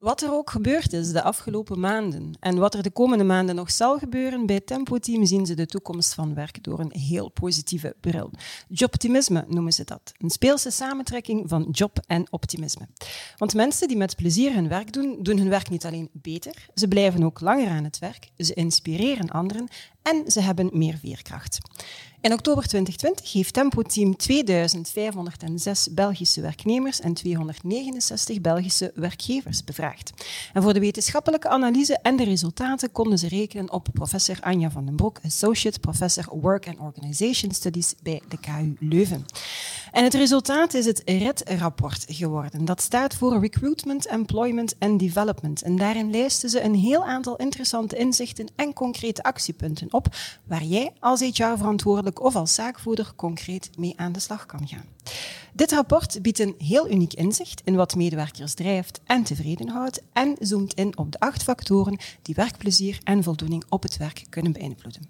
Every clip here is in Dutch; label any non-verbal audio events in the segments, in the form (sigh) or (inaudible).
Wat er ook gebeurd is de afgelopen maanden en wat er de komende maanden nog zal gebeuren, bij Tempo Team zien ze de toekomst van werk door een heel positieve bril. Jobtimisme noemen ze dat. Een speelse samentrekking van job en optimisme. Want mensen die met plezier hun werk doen, doen hun werk niet alleen beter, ze blijven ook langer aan het werk, ze inspireren anderen en ze hebben meer veerkracht. In oktober 2020 heeft Tempo Team 2506 Belgische werknemers en 269 Belgische werkgevers bevraagd. En voor de wetenschappelijke analyse en de resultaten konden ze rekenen op professor Anja van den Broek, associate professor Work and Organization Studies bij de KU Leuven. En het resultaat is het RED-rapport geworden. Dat staat voor Recruitment, Employment and Development. En daarin lijsten ze een heel aantal interessante inzichten en concrete actiepunten op waar jij als HR-verantwoordelijk of als zaakvoerder concreet mee aan de slag kan gaan. Dit rapport biedt een heel uniek inzicht in wat medewerkers drijft en tevreden houdt en zoomt in op de acht factoren die werkplezier en voldoening op het werk kunnen beïnvloeden.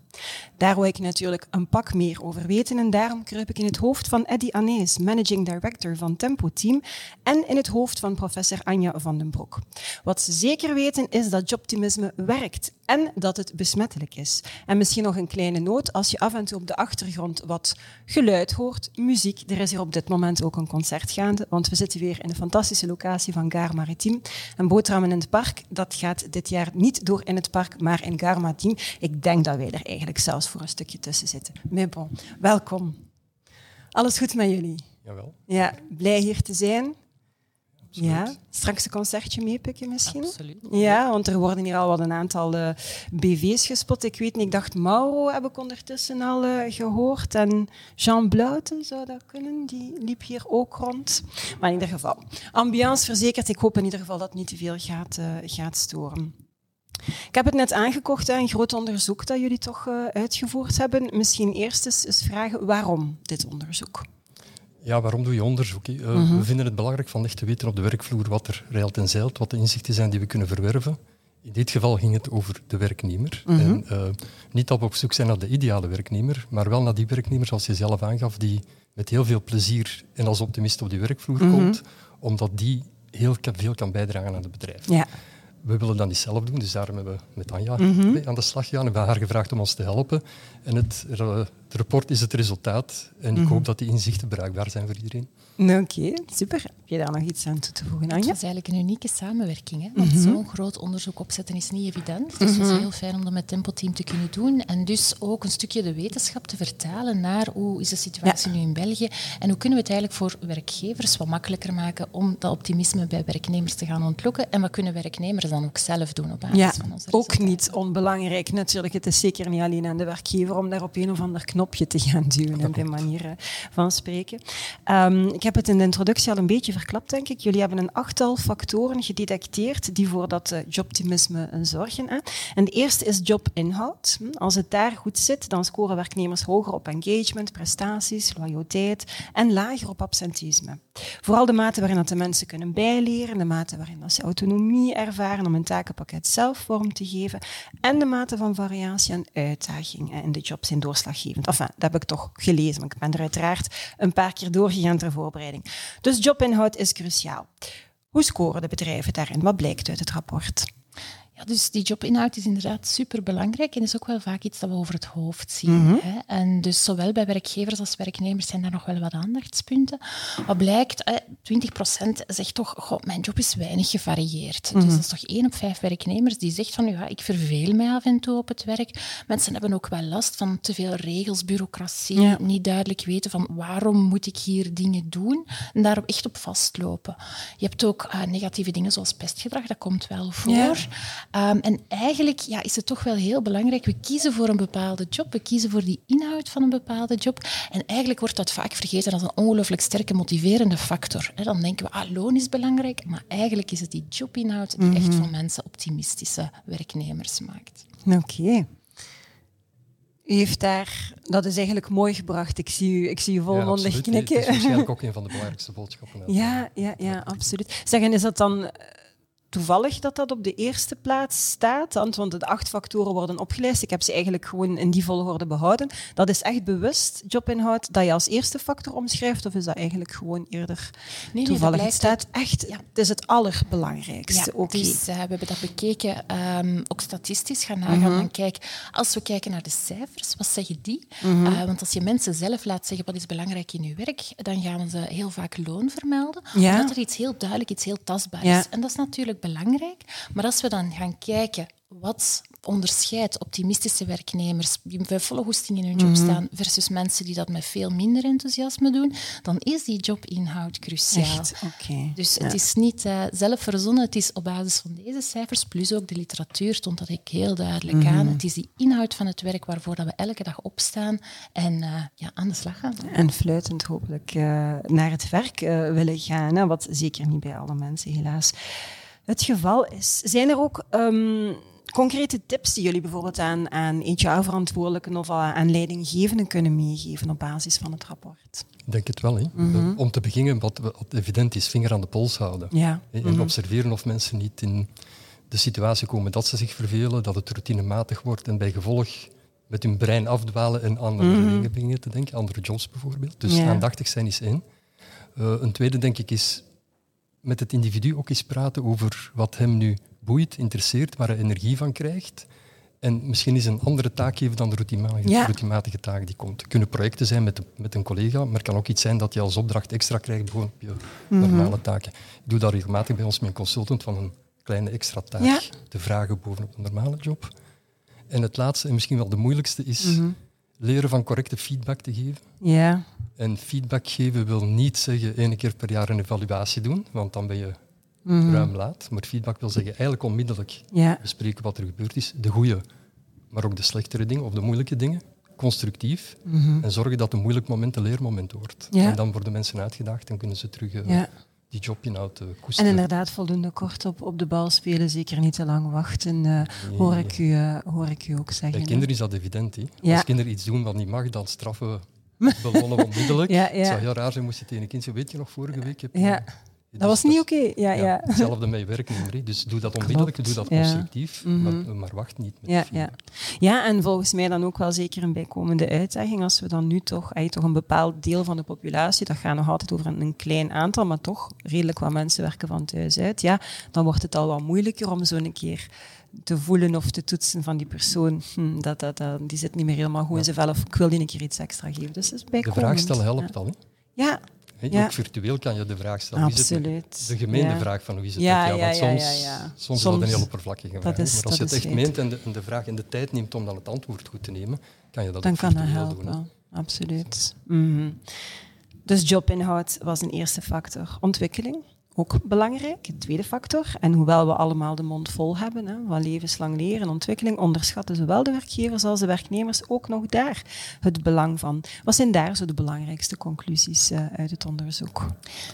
Daar wil ik natuurlijk een pak meer over weten en daarom kruip ik in het hoofd van Eddie Anees, Managing Director van Tempo Team, en in het hoofd van professor Anja van den Broek. Wat ze zeker weten is dat jobtimisme werkt en dat het besmettelijk is. En misschien nog een kleine noot, als je af en toe op de achtergrond wat geluid hoort, muziek, er is hier op dit moment ook een concert gaande, want we zitten weer in de fantastische locatie van Gare Maritiem. En boterhammen in het park, dat gaat dit jaar niet door in het park, maar in Gare Maritiem. Ik denk dat wij er eigenlijk zelfs voor een stukje tussen zitten. Bon, welkom. Alles goed met jullie? Jawel. Ja, blij hier te zijn. Ja, straks een concertje meepikken misschien? Absoluut. Ja, want er worden hier al wat een aantal uh, BV's gespot. Ik weet niet, ik dacht Mauro heb ik ondertussen al uh, gehoord. En Jean Bluiten zou dat kunnen, die liep hier ook rond. Maar in ieder geval, ambiance verzekerd. Ik hoop in ieder geval dat het niet te veel gaat, uh, gaat storen. Ik heb het net aangekocht, een groot onderzoek dat jullie toch uitgevoerd hebben. Misschien eerst eens vragen waarom dit onderzoek? Ja, waarom doe je onderzoek? Uh, mm -hmm. We vinden het belangrijk van echt te weten op de werkvloer wat er reilt en zeilt, wat de inzichten zijn die we kunnen verwerven. In dit geval ging het over de werknemer. Mm -hmm. en, uh, niet dat we op zoek zijn naar de ideale werknemer, maar wel naar die werknemer, zoals je zelf aangaf, die met heel veel plezier en als optimist op die werkvloer mm -hmm. komt, omdat die heel veel kan bijdragen aan het bedrijf. Ja. We willen dat niet zelf doen, dus daarom hebben we met Anja mm -hmm. aan de slag gegaan en we hebben haar gevraagd om ons te helpen. En het, het rapport is het resultaat en ik mm -hmm. hoop dat die inzichten bruikbaar zijn voor iedereen. Oké, okay, super. Heb je daar nog iets aan toe te voegen, Anja? Het is eigenlijk een unieke samenwerking. Hè? Want mm -hmm. zo'n groot onderzoek opzetten is niet evident. Dus het is heel fijn om dat met Tempo Team te kunnen doen. En dus ook een stukje de wetenschap te vertalen naar hoe is de situatie ja. nu in België en hoe kunnen we het eigenlijk voor werkgevers wat makkelijker maken om dat optimisme bij werknemers te gaan ontlokken. En wat kunnen werknemers dan ook zelf doen op basis ja, van onze ook niet onbelangrijk natuurlijk. Het is zeker niet alleen aan de werkgever om daar op een of ander knopje te gaan duwen, op die manier van spreken. Um, ik heb het in de introductie al een beetje verklapt, denk ik. Jullie hebben een achttal factoren gedetecteerd die voor dat uh, jobtimisme zorgen. Hè. En de eerste is jobinhoud. Als het daar goed zit, dan scoren werknemers hoger op engagement, prestaties, loyaliteit en lager op absentisme. Vooral de mate waarin dat de mensen kunnen bijleren, de mate waarin dat ze autonomie ervaren om hun takenpakket zelf vorm te geven en de mate van variatie en uitdaging in de job zijn doorslaggevend. Dat heb ik toch gelezen, maar ik ben er uiteraard een paar keer doorgegaan ter voorbereiding. Dus jobinhoud is cruciaal. Hoe scoren de bedrijven daarin? Wat blijkt uit het rapport? Ja, dus die jobinhoud is inderdaad superbelangrijk en is ook wel vaak iets dat we over het hoofd zien. Mhm. Hè? En dus zowel bij werkgevers als werknemers zijn daar nog wel wat aandachtspunten. Wat blijkt, hè, 20% zegt toch, goh, mijn job is weinig gevarieerd. Mhm. Dus dat is toch één op vijf werknemers die zegt van, ja, ik verveel mij af en toe op het werk. Mensen hebben ook wel last van te veel regels, bureaucratie, Ja. niet duidelijk weten van waarom moet ik hier dingen doen en daarop echt op vastlopen. Je hebt ook eh, negatieve dingen zoals pestgedrag, dat komt wel voor. Ja. Um, en eigenlijk ja, is het toch wel heel belangrijk. We kiezen voor een bepaalde job, we kiezen voor die inhoud van een bepaalde job. En eigenlijk wordt dat vaak vergeten als een ongelooflijk sterke motiverende factor. He, dan denken we, ah, loon is belangrijk, maar eigenlijk is het die jobinhoud die echt van mensen optimistische werknemers maakt. Oké. U heeft daar, dat is eigenlijk mooi gebracht. Ik zie u, ik zie u volmondig knikken. Het is waarschijnlijk (laughs) ook een van de belangrijkste boodschappen. Ja, ja, ja, absoluut. Zeggen, is dat dan toevallig dat dat op de eerste plaats staat, want de acht factoren worden opgelijst. Ik heb ze eigenlijk gewoon in die volgorde behouden. Dat is echt bewust jobinhoud dat je als eerste factor omschrijft, of is dat eigenlijk gewoon eerder nee, toevallig? Nee, het staat echt, ja. het is het allerbelangrijkste. Ja, dus, uh, we hebben dat bekeken, um, ook statistisch gaan nagaan. Mm -hmm. kijk, als we kijken naar de cijfers, wat zeggen die? Mm -hmm. uh, want als je mensen zelf laat zeggen wat is belangrijk in je werk, dan gaan ze heel vaak loon vermelden, ja. omdat er iets heel duidelijk, iets heel tastbaar is. En dat is natuurlijk belangrijk. Maar als we dan gaan kijken wat onderscheidt optimistische werknemers die met volle goesting in hun job mhm. staan versus mensen die dat met veel minder enthousiasme doen, dan is die jobinhoud cruciaal. Okay. Dus het is niet uh, zelf verzonnen, het is op basis van deze cijfers, plus ook de literatuur stond dat ik heel duidelijk aan. Mhm. Het is die inhoud van het werk waarvoor dat we elke dag opstaan en uh, ja, aan de slag gaan. En fluitend hopelijk uh, naar het werk willen gaan, hè, wat zeker niet bij alle mensen helaas het geval is. Zijn er ook um, concrete tips die jullie bijvoorbeeld aan, aan HR-verantwoordelijken of aan leidinggevenden kunnen meegeven op basis van het rapport? Ik denk het wel. Hè. Mm Om te beginnen, wat, wat, evident is, vinger aan de pols houden. Ja. En mm -hmm. observeren of mensen niet in de situatie komen dat ze zich vervelen, dat het routinematig wordt en bij gevolg met hun brein afdwalen en andere mm -hmm. dingen beginnen te denken, andere jobs bijvoorbeeld. Dus ja. aandachtig zijn is één. Uh, een tweede, denk ik, is met het individu ook eens praten over wat hem nu boeit, interesseert, waar hij energie van krijgt. En misschien is een andere taak geven dan de routinematige, ja. routinematige taak die komt. Het kunnen projecten zijn met, de, met een collega, maar het kan ook iets zijn dat je als opdracht extra krijgt gewoon op je mm -hmm. normale taken. Ik doe dat regelmatig bij ons met een consultant van een kleine extra taak ja. te vragen bovenop een normale job. En het laatste, en misschien wel de moeilijkste, is mm -hmm. Leren van correcte feedback te geven. Ja. En feedback geven wil niet zeggen één keer per jaar een evaluatie doen, want dan ben je mm -hmm. ruim laat. Maar feedback wil zeggen eigenlijk onmiddellijk ja. bespreken wat er gebeurd is. De goede, maar ook de slechtere dingen of de moeilijke dingen. Constructief. Mm -hmm. En zorgen dat een moeilijk moment een leermoment wordt. Ja. En dan worden mensen uitgedaagd en kunnen ze terug uh, ja. Die jobinhoud uh, koesteren. En inderdaad voldoende kort op, op de bal spelen, zeker niet te lang wachten, uh, nee. hoor, ik u, hoor ik u ook zeggen. Bij kinderen is dat evident. Hè? Ja. Als kinderen iets doen wat niet mag, dan straffen we (laughs) belonnen onmiddellijk. Ja, ja. Het zou heel raar zijn moest je tegen een kind zeggen, weet je nog, vorige week heb je... Ja. Dat was niet oké. Okay. Ja, ja. Hetzelfde met werknemer. Dus doe dat onmiddellijk, Klopt. doe dat ja. constructief, -hmm. maar, maar, wacht niet met ja, ja. ja, en volgens mij dan ook wel zeker een bijkomende uitdaging als we dan nu toch, eigenlijk toch een bepaald deel van de populatie, dat gaat nog altijd over een, een, klein aantal, maar toch redelijk wat mensen werken van thuis uit, ja, dan wordt het al wat moeilijker om zo een keer te voelen of te toetsen van die persoon. Hm, dat, dat, dat, die zit niet meer helemaal goed in zijn vel of ik wil die een keer iets extra geven. Dus dat is de vraag stellen helpt ja. al. Hè? Ja. He, ja. Ook virtueel kan je de vraag stellen. Absoluut. de gemeende ja. vraag van hoe is het ja, met jou? Want ja, soms, soms, soms is dat een heel oppervlakkige vraag. Is, maar als je het echt weet. meent en de, en de, vraag en de tijd neemt om dan het antwoord goed te nemen, kan je dat dan ook kan virtueel helpen. doen. Absoluut. Mm -hmm. Dus jobinhoud was een eerste factor. Ontwikkeling, ook belangrijk, een tweede factor. En hoewel we allemaal de mond vol hebben hè, van levenslang leren en ontwikkeling, onderschatten zowel de werkgevers als de werknemers ook nog daar het belang van. Wat zijn daar zo de belangrijkste conclusies uh, uit het onderzoek?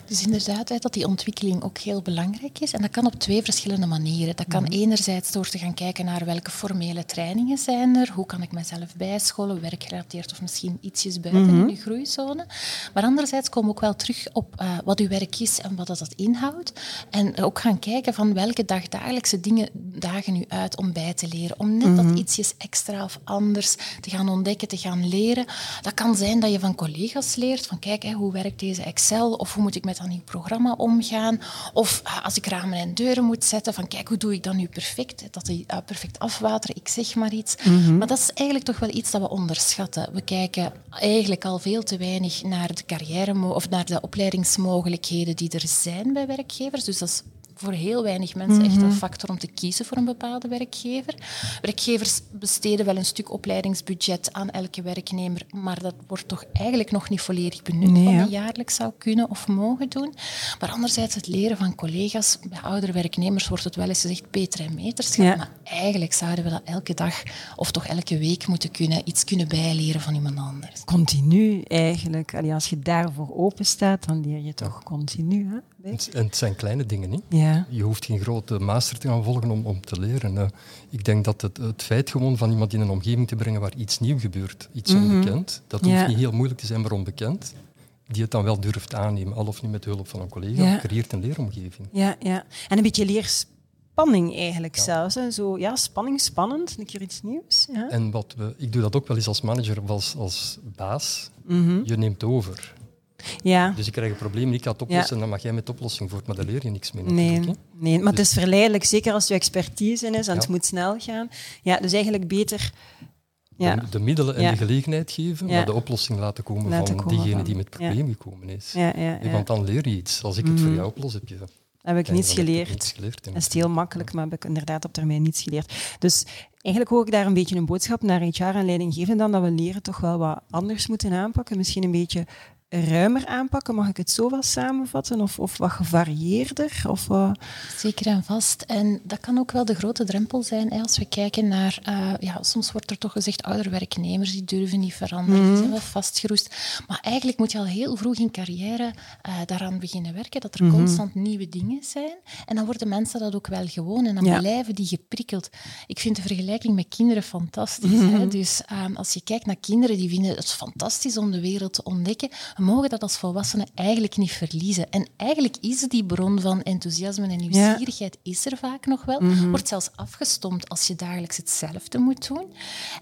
Dus inderdaad, dat die ontwikkeling ook heel belangrijk is. En dat kan op twee verschillende manieren. Dat kan mm -hmm. enerzijds door te gaan kijken naar welke formele trainingen zijn er, hoe kan ik mezelf bijscholen, werkgerelateerd of misschien ietsjes buiten mm -hmm. in de groeizone. Maar anderzijds komen we ook wel terug op uh, wat uw werk is en wat dat inhoudt. En ook gaan kijken van welke dagdagelijkse dingen dagen u uit om bij te leren. Om net mm -hmm. dat ietsjes extra of anders te gaan ontdekken, te gaan leren. Dat kan zijn dat je van collega's leert van kijk, hè, hoe werkt deze Excel? Of hoe moet ik met dat nieuw programma omgaan? Of uh, als ik ramen en deuren moet zetten, van kijk, hoe doe ik dat nu perfect? Dat die uh, perfect afwateren, ik zeg maar iets. Mm -hmm. Maar dat is eigenlijk toch wel iets dat we onderschatten. We kijken eigenlijk al veel te weinig naar de carrière of naar de opleidingsmogelijkheden die er zijn bij werkgevers. Dus dat is voor heel weinig mensen echt een factor om te kiezen voor een bepaalde werkgever. Werkgevers besteden wel een stuk opleidingsbudget aan elke werknemer, maar dat wordt toch eigenlijk nog niet volledig benut nee, wat men jaarlijks zou kunnen of mogen doen. Maar anderzijds het leren van collega's, bij oudere werknemers wordt het wel eens gezegd beter en meterschap, ja. maar eigenlijk zouden we dat elke dag of toch elke week moeten kunnen, iets kunnen bijleren van iemand anders. Continu eigenlijk. Allee, als je daarvoor open staat, dan leer je toch continu. Hè? En het zijn kleine dingen. Niet? Ja. Je hoeft geen grote master te gaan volgen om, om te leren. Uh, ik denk dat het, het feit gewoon van iemand in een omgeving te brengen waar iets nieuw gebeurt, iets mm -hmm. onbekend, dat hoeft ja. niet heel moeilijk te zijn, maar onbekend die het dan wel durft aannemen, al of niet met hulp van een collega, ja. creëert een leeromgeving. Ja, ja. En een beetje leerspanning eigenlijk ja. zelfs. Hè. Zo, ja, spanning, spannend, een keer iets nieuws. Ja. En wat we, ik doe dat ook wel eens als manager of als, als baas. Mm -hmm. Je neemt over. Ja. Dus ik krijg een probleem, ik ga het oplossen, en dan mag jij met de oplossing voort, maar daar leer je niks mee Nee, nee maar dus, het is verleidelijk, zeker als je expertise is en het moet snel gaan. Ja, dus eigenlijk beter ja. de, de, middelen en de gelegenheid geven, maar de oplossing laten komen laten van komen diegene van. die met het probleem gekomen is. Want dan leer je iets. Als ik het mm -hmm. voor jou oplos, heb je heb ik niets geleerd. niets geleerd. Dat is heel makkelijk, maar heb ik inderdaad op termijn niets geleerd. Dus eigenlijk hoor ik daar een beetje een boodschap naar HR en leidinggevenden dan dat we leren toch wel wat anders moeten aanpakken. Misschien een beetje ruimer aanpakken, mag ik het zo wel samenvatten? Of, of wat gevarieerder? Of, uh... Zeker en vast. En dat kan ook wel de grote drempel zijn hè, als we kijken naar... Uh, ja, soms wordt er toch gezegd, ouder werknemers die durven niet veranderen, mm. die zijn wel vastgeroest. Maar eigenlijk moet je al heel vroeg in carrière uh, daaraan beginnen werken, dat er mm -hmm. constant nieuwe dingen zijn. En dan worden mensen dat ook wel gewoon en dan ja. blijven die geprikkeld. Ik vind de vergelijking met kinderen fantastisch. Mm -hmm. hè? Dus um, als je kijkt naar kinderen, die vinden het fantastisch om de wereld te ontdekken we mogen dat als volwassenen eigenlijk niet verliezen. En eigenlijk is die bron van enthousiasme en nieuwsgierigheid ja. is er vaak nog wel. Mm -hmm. Wordt zelfs afgestompt als je dagelijks hetzelfde moet doen.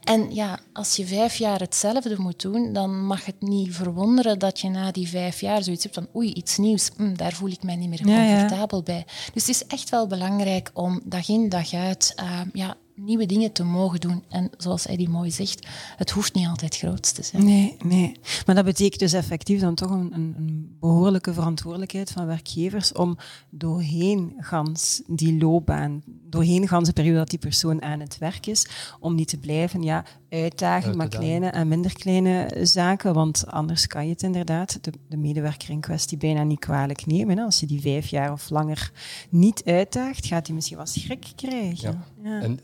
En ja, als je vijf jaar hetzelfde moet doen, dan mag het niet verwonderen dat je na die vijf jaar zoiets hebt van oei, iets nieuws, hm, daar voel ik mij niet meer comfortabel ja, ja. bij. Dus het is echt wel belangrijk om dag in, dag uit uh, ja, nieuwe dingen te mogen doen. En zoals Eddie mooi zegt, het hoeft niet altijd groot te zijn. Nee, nee. Maar dat betekent dus effectief dan toch een, een behoorlijke verantwoordelijkheid van werkgevers om doorheen gans die loopbaan, doorheen gans de periode dat die persoon aan het werk is, om die te blijven ja, uitdagen met kleine en minder kleine zaken, want anders kan je het inderdaad, de, de medewerker in kwestie, bijna niet kwalijk nemen. Hè. Als je die vijf jaar of langer niet uitdaagt, gaat hij misschien wat schrik krijgen. Ja. ja. En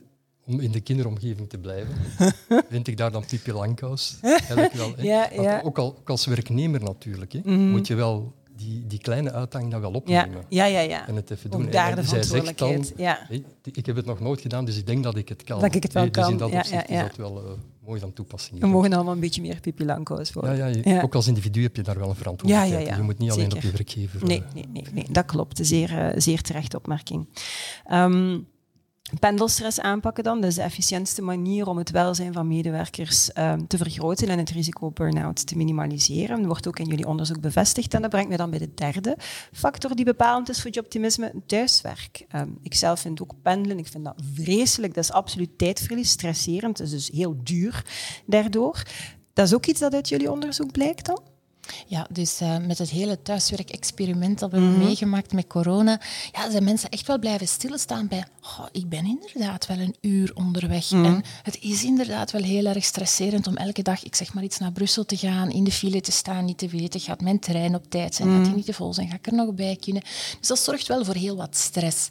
om in de kinderomgeving te blijven, (laughs) vind ik daar dan Pipi Langkous. (laughs) Wel, ja, ja. Ook, al, ook, als werknemer natuurlijk, hè, mm. moet je wel die, die kleine uitdaging dan wel opnemen. Ja, ja, ja. En het even doen. Ook daar de verantwoordelijkheid. Dan, ja. ik heb het nog nooit gedaan, dus ik denk dat ik het kan. Dat ik het wel dus kan. in dat opzicht is dat wel uh, mooi van toepassing. We mogen allemaal een beetje meer Pipi Langkous voor. Ja, ja, ook als individu heb je daar wel een verantwoordelijkheid. Ja, Je moet niet Zeker. alleen op je werkgever... Nee, nee, nee, nee, dat klopt. Zeer, uh, zeer terechte opmerking. Um, pendelstress aanpakken dan. Dat is de efficiëntste manier om het welzijn van medewerkers um, te vergroten en het risico burn-out te minimaliseren. Dat wordt ook in jullie onderzoek bevestigd. En dat brengt me dan bij de derde factor die bepalend is voor joboptimisme, thuiswerk. Um, ik zelf vind ook pendelen, ik vind dat vreselijk. Dat is absoluut tijdverlies, stresserend. Het is dus heel duur daardoor. Dat is ook iets dat uit jullie onderzoek blijkt dan? Ja, dus uh, met het hele thuiswerk-experiment dat we mm -hmm. hebben meegemaakt met corona, ja, zijn mensen echt wel blijven stilstaan bij, oh, ik ben inderdaad wel een uur onderweg. Mm -hmm. En het is inderdaad wel heel erg stresserend om elke dag, ik zeg maar iets, naar Brussel te gaan, in de file te staan, niet te weten, gaat mijn trein op tijd zijn, mm -hmm. gaat die niet te vol zijn, ga ik er nog bij kunnen. Dus dat zorgt wel voor heel wat stress.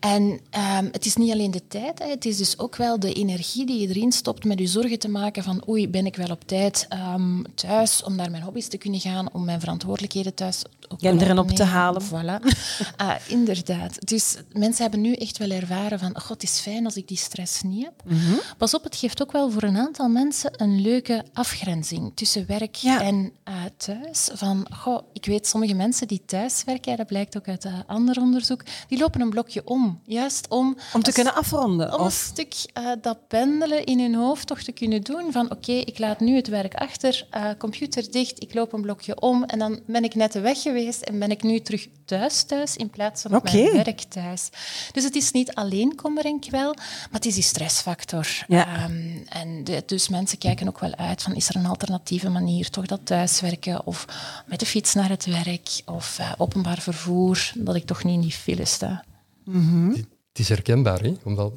En um, het is niet alleen de tijd, hè, het is dus ook wel de energie die je erin stopt met je zorgen te maken van, oei, ben ik wel op tijd um, thuis om naar mijn hobby's te kunnen gaan om mijn verantwoordelijkheden thuis ook kinderen op te halen. Voilà. (laughs) ah, inderdaad. Dus mensen hebben nu echt wel ervaren van, oh, het is fijn als ik die stress niet heb. Mm -hmm. Pas op, het geeft ook wel voor een aantal mensen een leuke afgrenzing tussen werk ja. en uh, thuis. Van, goh, ik weet sommige mensen die thuis werken, dat blijkt ook uit uh, ander onderzoek, die lopen een blokje om. Juist om... Om te kunnen afronden? Om of? een stuk uh, dat pendelen in hun hoofd toch te kunnen doen van, oké, okay, ik laat nu het werk achter, computer dicht, ik loop een blokje om en dan ben ik net weg geweest en ben ik nu terug thuis thuis in plaats van op okay. mijn werk thuis. Dus het is niet alleen kommer en kwel, maar het is die stressfactor. Ja. Um, en de, dus mensen kijken ook wel uit van is er een alternatieve manier, toch dat thuiswerken of met de fiets naar het werk of uh, openbaar vervoer, dat ik toch niet in die file sta. Mm -hmm. Het is herkenbaar, hè? omdat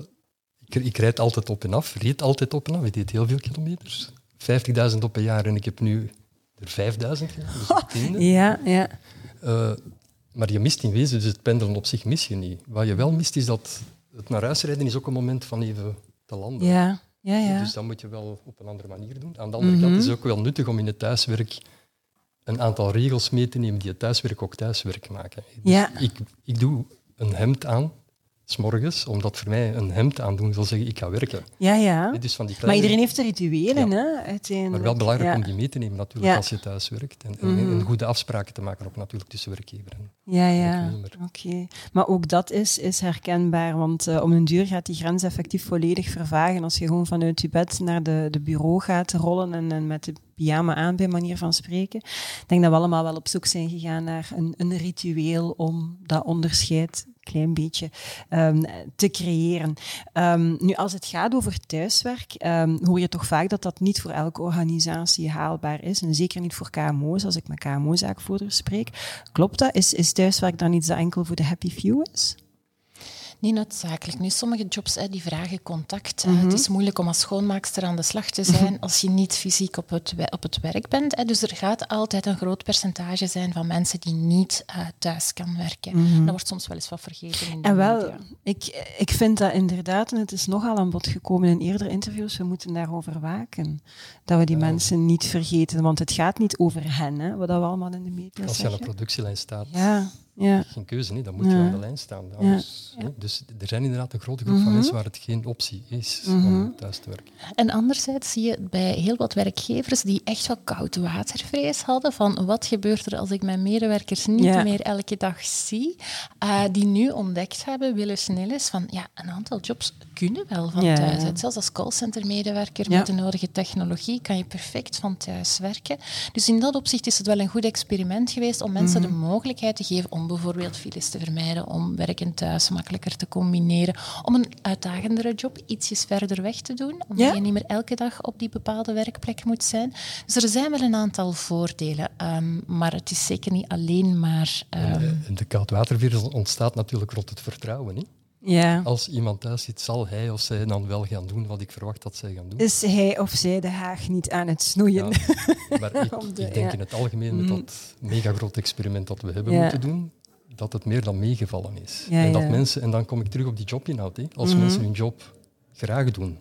ik, ik rijd altijd op en af, reed altijd op en af, ik deed heel veel kilometers. 50.000 op een jaar en ik heb nu er 5000 dus Ja, ja. Uh, maar je mist in wezen dus het pendelen op zich mis je niet. Wat je wel mist is dat het naar huis rijden is ook een moment van even te landen. Ja, ja, ja. Dus dat moet je wel op een andere manier doen. Aan de andere kant is het ook wel nuttig om in het thuiswerk een aantal regels mee te nemen die het thuiswerk ook thuiswerk maken. Dus Ja. ik, ik doe een hemd aan, s'morgens, omdat voor mij een hemd aandoen wil zeggen ik ga werken. ja, ja. Dus van die Maar iedereen heeft er rituelen, Ja. hè, uiteindelijk. maar wel belangrijk ja. om die mee te nemen natuurlijk Ja. als je thuis werkt. En, en, en goede afspraken te maken ook natuurlijk tussen werkgever en Ja, ja. Oké. Maar ook dat is, is herkenbaar, want eh, om een duur gaat die grens effectief volledig vervagen als je gewoon vanuit je bed naar de, de bureau gaat rollen en, en met de pyjama aan, bij manier van spreken. Ik denk dat we allemaal wel op zoek zijn gegaan naar een, een ritueel om dat onderscheid klein beetje ehm, te creëren. Ehm, nu, als het gaat over thuiswerk, ehm, hoor je toch vaak dat dat niet voor elke organisatie haalbaar is. En zeker niet voor KMO's, als ik met KMO-zaakvoerders spreek. Klopt dat? Is, is thuiswerk dan iets dat enkel voor de happy few is? Niet noodzakelijk. Nu, sommige jobs hè, die vragen contact. Mhm. hè. Het is moeilijk om als schoonmaakster aan de slag te zijn als je niet fysiek op het, op het werk bent. Hè. Dus er gaat altijd een groot percentage zijn van mensen die niet eh, thuis kan werken. Dat wordt soms wel eens wat vergeten in de Mhm. En wel, media. ik, ik vind dat inderdaad, en het is nogal aan bod gekomen in eerdere interviews, we moeten daarover waken. Dat we die mensen niet vergeten, want het gaat niet over hen, hè, wat dat we allemaal in de media Als je aan zeggen. de productielijn staat, Ja, ja. geen keuze, niet, dan moet je aan de lijn staan. Anders. Dus er zijn inderdaad een grote groep van mensen waar het geen optie is om thuis te werken. En anderzijds zie je bij heel wat werkgevers die echt wel koud watervrees hadden van wat gebeurt er als ik mijn medewerkers niet Ja. meer elke dag zie, eh, die nu ontdekt hebben, willen snel eens van ja, een aantal jobs kunnen wel van Ja. thuis uit. Zelfs als callcenter-medewerker Ja. met de nodige technologie kan je perfect van thuis werken. Dus in dat opzicht is het wel een goed experiment geweest om mensen Mhm. de mogelijkheid te geven om bijvoorbeeld files te vermijden, om werk en thuis makkelijker te combineren, om een uitdagendere job ietsjes verder weg te doen, omdat Ja. je niet meer elke dag op die bepaalde werkplek moet zijn. Dus er zijn wel een aantal voordelen, ehm, maar het is zeker niet alleen maar... ehm, En, en de koudwatervirus ontstaat natuurlijk rond het vertrouwen. Niet? Ja. Als iemand thuis zit, zal hij of zij dan wel gaan doen wat ik verwacht dat zij gaan doen. Is hij of zij de haag niet aan het snoeien? Ja, maar ik, (laughs) Om de- ik denk ja. in het algemeen met dat mega groot experiment dat we hebben moeten doen, dat het meer dan meegevallen is. En dat. Mhm. mensen, en dan kom ik terug op die jobinhoud. Hè. Als mensen hun job graag doen,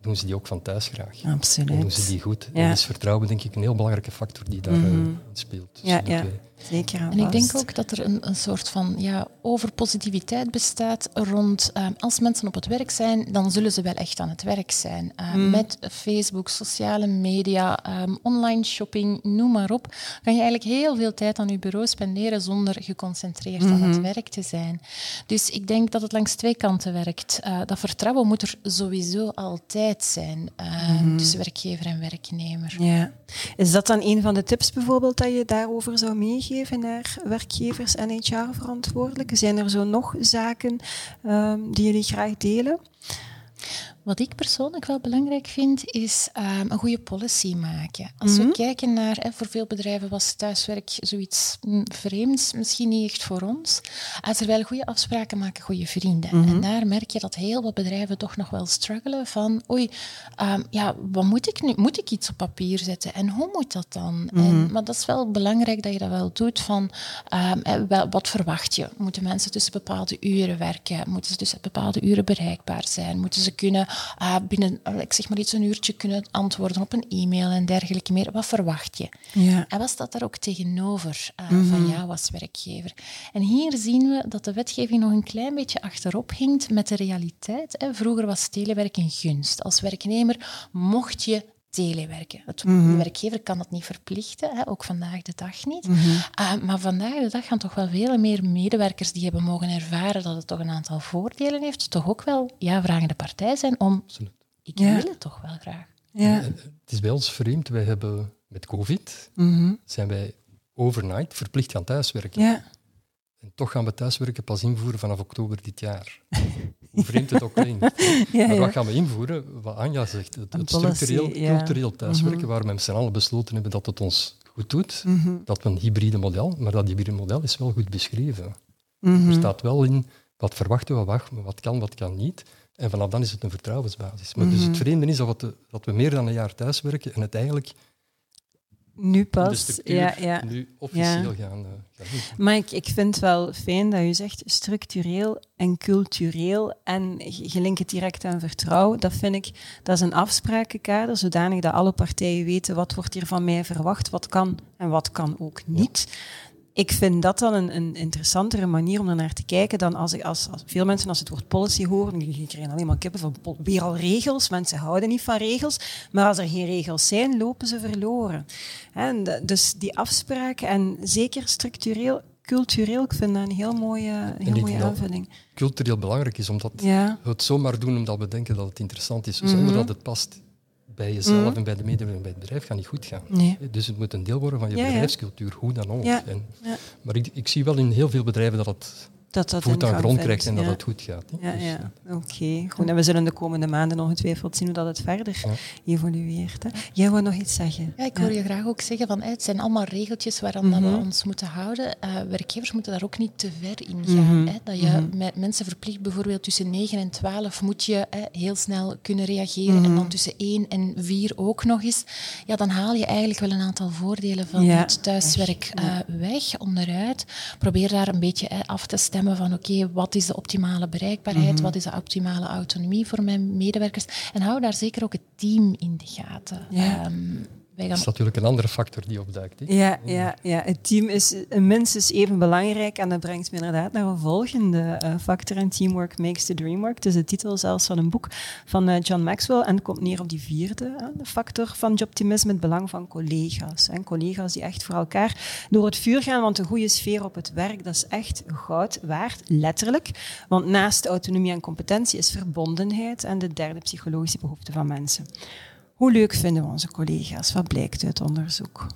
doen ze die ook van thuis graag. En doen ze Absoluut. die goed. Mhm. En is vertrouwen denk ik een heel belangrijke factor die daar eh, in speelt. Ja, ja. Zeker en En ik denk ook dat er een, een soort van ja, overpositiviteit bestaat rond ehm, als mensen op het werk zijn, dan zullen ze wel echt aan het werk zijn. Eh, Met Facebook, sociale media, ehm, online shopping, noem maar op, kan je eigenlijk heel veel tijd aan je bureau spenderen zonder geconcentreerd aan het werk te zijn. Dus ik denk dat het langs twee kanten werkt. Eh, dat vertrouwen moet er sowieso altijd zijn ehm, tussen werkgever en werknemer. Ja. Is dat dan een van de tips bijvoorbeeld dat je daarover zou meegeven naar werkgevers en HR-verantwoordelijken? Zijn er zo nog zaken ehm, die jullie graag delen? Wat ik persoonlijk wel belangrijk vind, is ehm, een goede policy maken. Als we kijken naar, hè, voor veel bedrijven was thuiswerk zoiets mm, vreemds, misschien niet echt voor ons. Uh, terwijl goede afspraken maken goede vrienden. En daar merk je dat heel wat bedrijven toch nog wel struggelen van, oei, ehm, ja, wat moet ik nu? Moet ik iets op papier zetten? En hoe moet dat dan? en, maar dat is wel belangrijk dat je dat wel doet van, ehm, wel, wat verwacht je? Moeten mensen tussen bepaalde uren werken? Moeten ze tussen bepaalde uren bereikbaar zijn? Moeten ze kunnen uh, binnen, uh, ik zeg maar iets, een uurtje kunnen antwoorden op een e-mail en dergelijke meer? Wat verwacht je? Ja. En wat staat daar ook tegenover uh, van jou als werkgever? En hier zien we dat de wetgeving nog een klein beetje achterop hinkt met de realiteit. Hè. Vroeger was telewerk een gunst. Als werknemer mocht je telewerken. Het, De werkgever kan dat niet verplichten, hè, ook vandaag de dag niet. Uh, maar vandaag de dag gaan toch wel veel meer medewerkers die hebben mogen ervaren dat het toch een aantal voordelen heeft, toch ook wel ja, vragende partij zijn om... Absoluut. Ik Ja. wil het toch wel graag. Ja. En Het is bij ons vreemd. Wij hebben met COVID Mhm. zijn wij overnight verplicht gaan thuiswerken. ja. En toch gaan we thuiswerken pas invoeren vanaf oktober dit jaar. (laughs) Hoe vreemd het ook klinkt. (laughs) Ja, maar wat gaan we invoeren? Wat Anja zegt, het, het structureel. Mhm. cultureel thuiswerken, waar we met z'n allen besloten hebben dat het ons goed doet, Mhm. dat we een hybride model, maar dat hybride model is wel goed beschreven. Mhm. Er staat wel in wat verwachten we, wat, wat kan, wat kan niet. En vanaf dan is het een vertrouwensbasis. Maar dus Mhm. het vreemde is dat we, dat we meer dan een jaar thuiswerken en het eigenlijk nu pas. Ja, ja. Nu officieel gaan, uh, gaan Maar ik, ik vind het wel fijn dat je zegt structureel en cultureel en je linkt het direct aan vertrouwen. Dat vind ik, dat is een afsprakenkader, zodanig dat alle partijen weten wat wordt hier van mij verwacht, wat kan en wat kan ook niet ik vind dat dan een, een, interessantere manier om er naar te kijken dan als, ik, als, als veel mensen als het woord policy horen, die krijgen alleen maar kippen van weer al regels. Mensen houden niet van regels, maar als er geen regels zijn, lopen ze verloren. En dus die afspraken en zeker structureel, cultureel, ik vind dat een heel mooie, heel mooie aanvulling. Cultureel belangrijk is omdat ja. we het zomaar doen omdat we denken dat het interessant is, zonder mhm. dat het past bij jezelf mhm. en bij de medewerkers bij het bedrijf gaat niet goed gaan. Dus het moet een deel worden van je bedrijfscultuur, hoe dan ook. En, maar ik, ik zie wel in heel veel bedrijven dat het dat dat voet aan grond krijgt en dat het goed gaat. Ja, dus, ja. oké. Goed, en we zullen de komende maanden ongetwijfeld zien hoe dat het verder evolueert. Hè. Jij wil nog iets zeggen? Ja, ik hoor je graag ook zeggen van het zijn allemaal regeltjes waaraan mm we mhm. ons moeten houden. Uh, werkgevers moeten daar ook niet te ver in gaan. Mhm. hè. Dat je mhm. met mensen verplicht bijvoorbeeld tussen 9 en 12 moet je hè, heel snel kunnen reageren en dan tussen 1 en 4 ook nog eens. Ja, dan haal je eigenlijk wel een aantal voordelen van het thuiswerk uh, weg, onderuit. Probeer daar een beetje hè, af te stemmen van oké, wat is de optimale bereikbaarheid, mhm. wat is de optimale autonomie voor mijn medewerkers. En hou daar zeker ook het team in de gaten. Ja. Dat is natuurlijk een andere factor die opduikt. Ja, ja, ja, het team is minstens even belangrijk en dat brengt me inderdaad naar een volgende uh, factor. En teamwork makes the dream work. Het is de titel zelfs van een boek van uh, John Maxwell en komt neer op die vierde uh, de factor van optimisme, het belang van collega's. En collega's die echt voor elkaar door het vuur gaan, want een goede sfeer op het werk, dat is echt goud waard, letterlijk. Want naast autonomie en competentie is verbondenheid en de derde psychologische behoefte van mensen. Hoe leuk vinden we onze collega's? Wat blijkt uit onderzoek?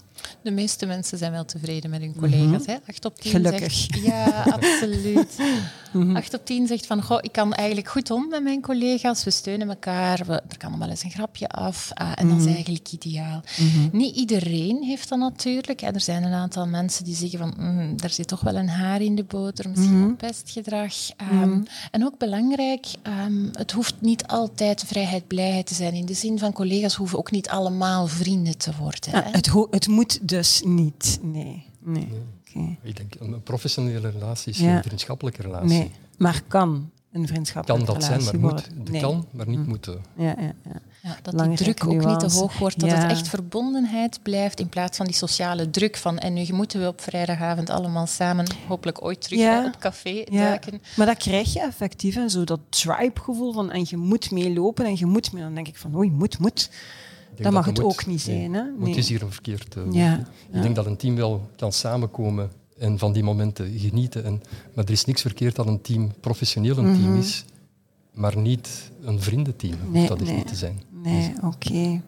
De meeste mensen zijn wel tevreden met hun collega's. hè? 8 op 10 Gelukkig. Zegt, ja, absoluut. (laughs) 8 op 10 zegt van, goh, ik kan eigenlijk goed om met mijn collega's. We steunen elkaar. We, er kan nog wel eens een grapje af. Uh, en dat is mhm. eigenlijk ideaal. Mhm. Niet iedereen heeft dat natuurlijk. Er zijn een aantal mensen die zeggen van, mm, er zit toch wel een haar in de boter. Misschien mm pestgedrag. Um, en ook belangrijk, um, het hoeft niet altijd vrijheid, blijheid te zijn. In de zin van collega's hoeven ook niet allemaal vrienden te worden. Ja, het, het moet dus niet. Nee. nee. nee. Ik denk, een professionele relatie is geen vriendschappelijke relatie. Nee, maar kan een vriendschappelijke relatie Kan dat zijn, maar moet. Nee. Kan, maar niet hm. moeten. Ja, ja, ja. Ja, dat die druk ook niet te hoog wordt, dat het echt verbondenheid blijft in plaats van die sociale druk van en nu moeten we op vrijdagavond allemaal samen hopelijk ooit terug ja. op café duiken. Maar dat krijg je effectief, en zo dat tribe-gevoel van en je moet meelopen en je moet mee. Dan denk ik van, oei, moet, moet dat mag het ook niet zijn. Nee, hè? Nee. Het is hier een verkeerd. Uh, ja, ik denk dat een team wel kan samenkomen en van die momenten genieten. En, maar er is niks verkeerd dat een team professioneel een team mhm. is, maar niet een vriendenteam. Nee, dat is niet te zijn. Nee, oké.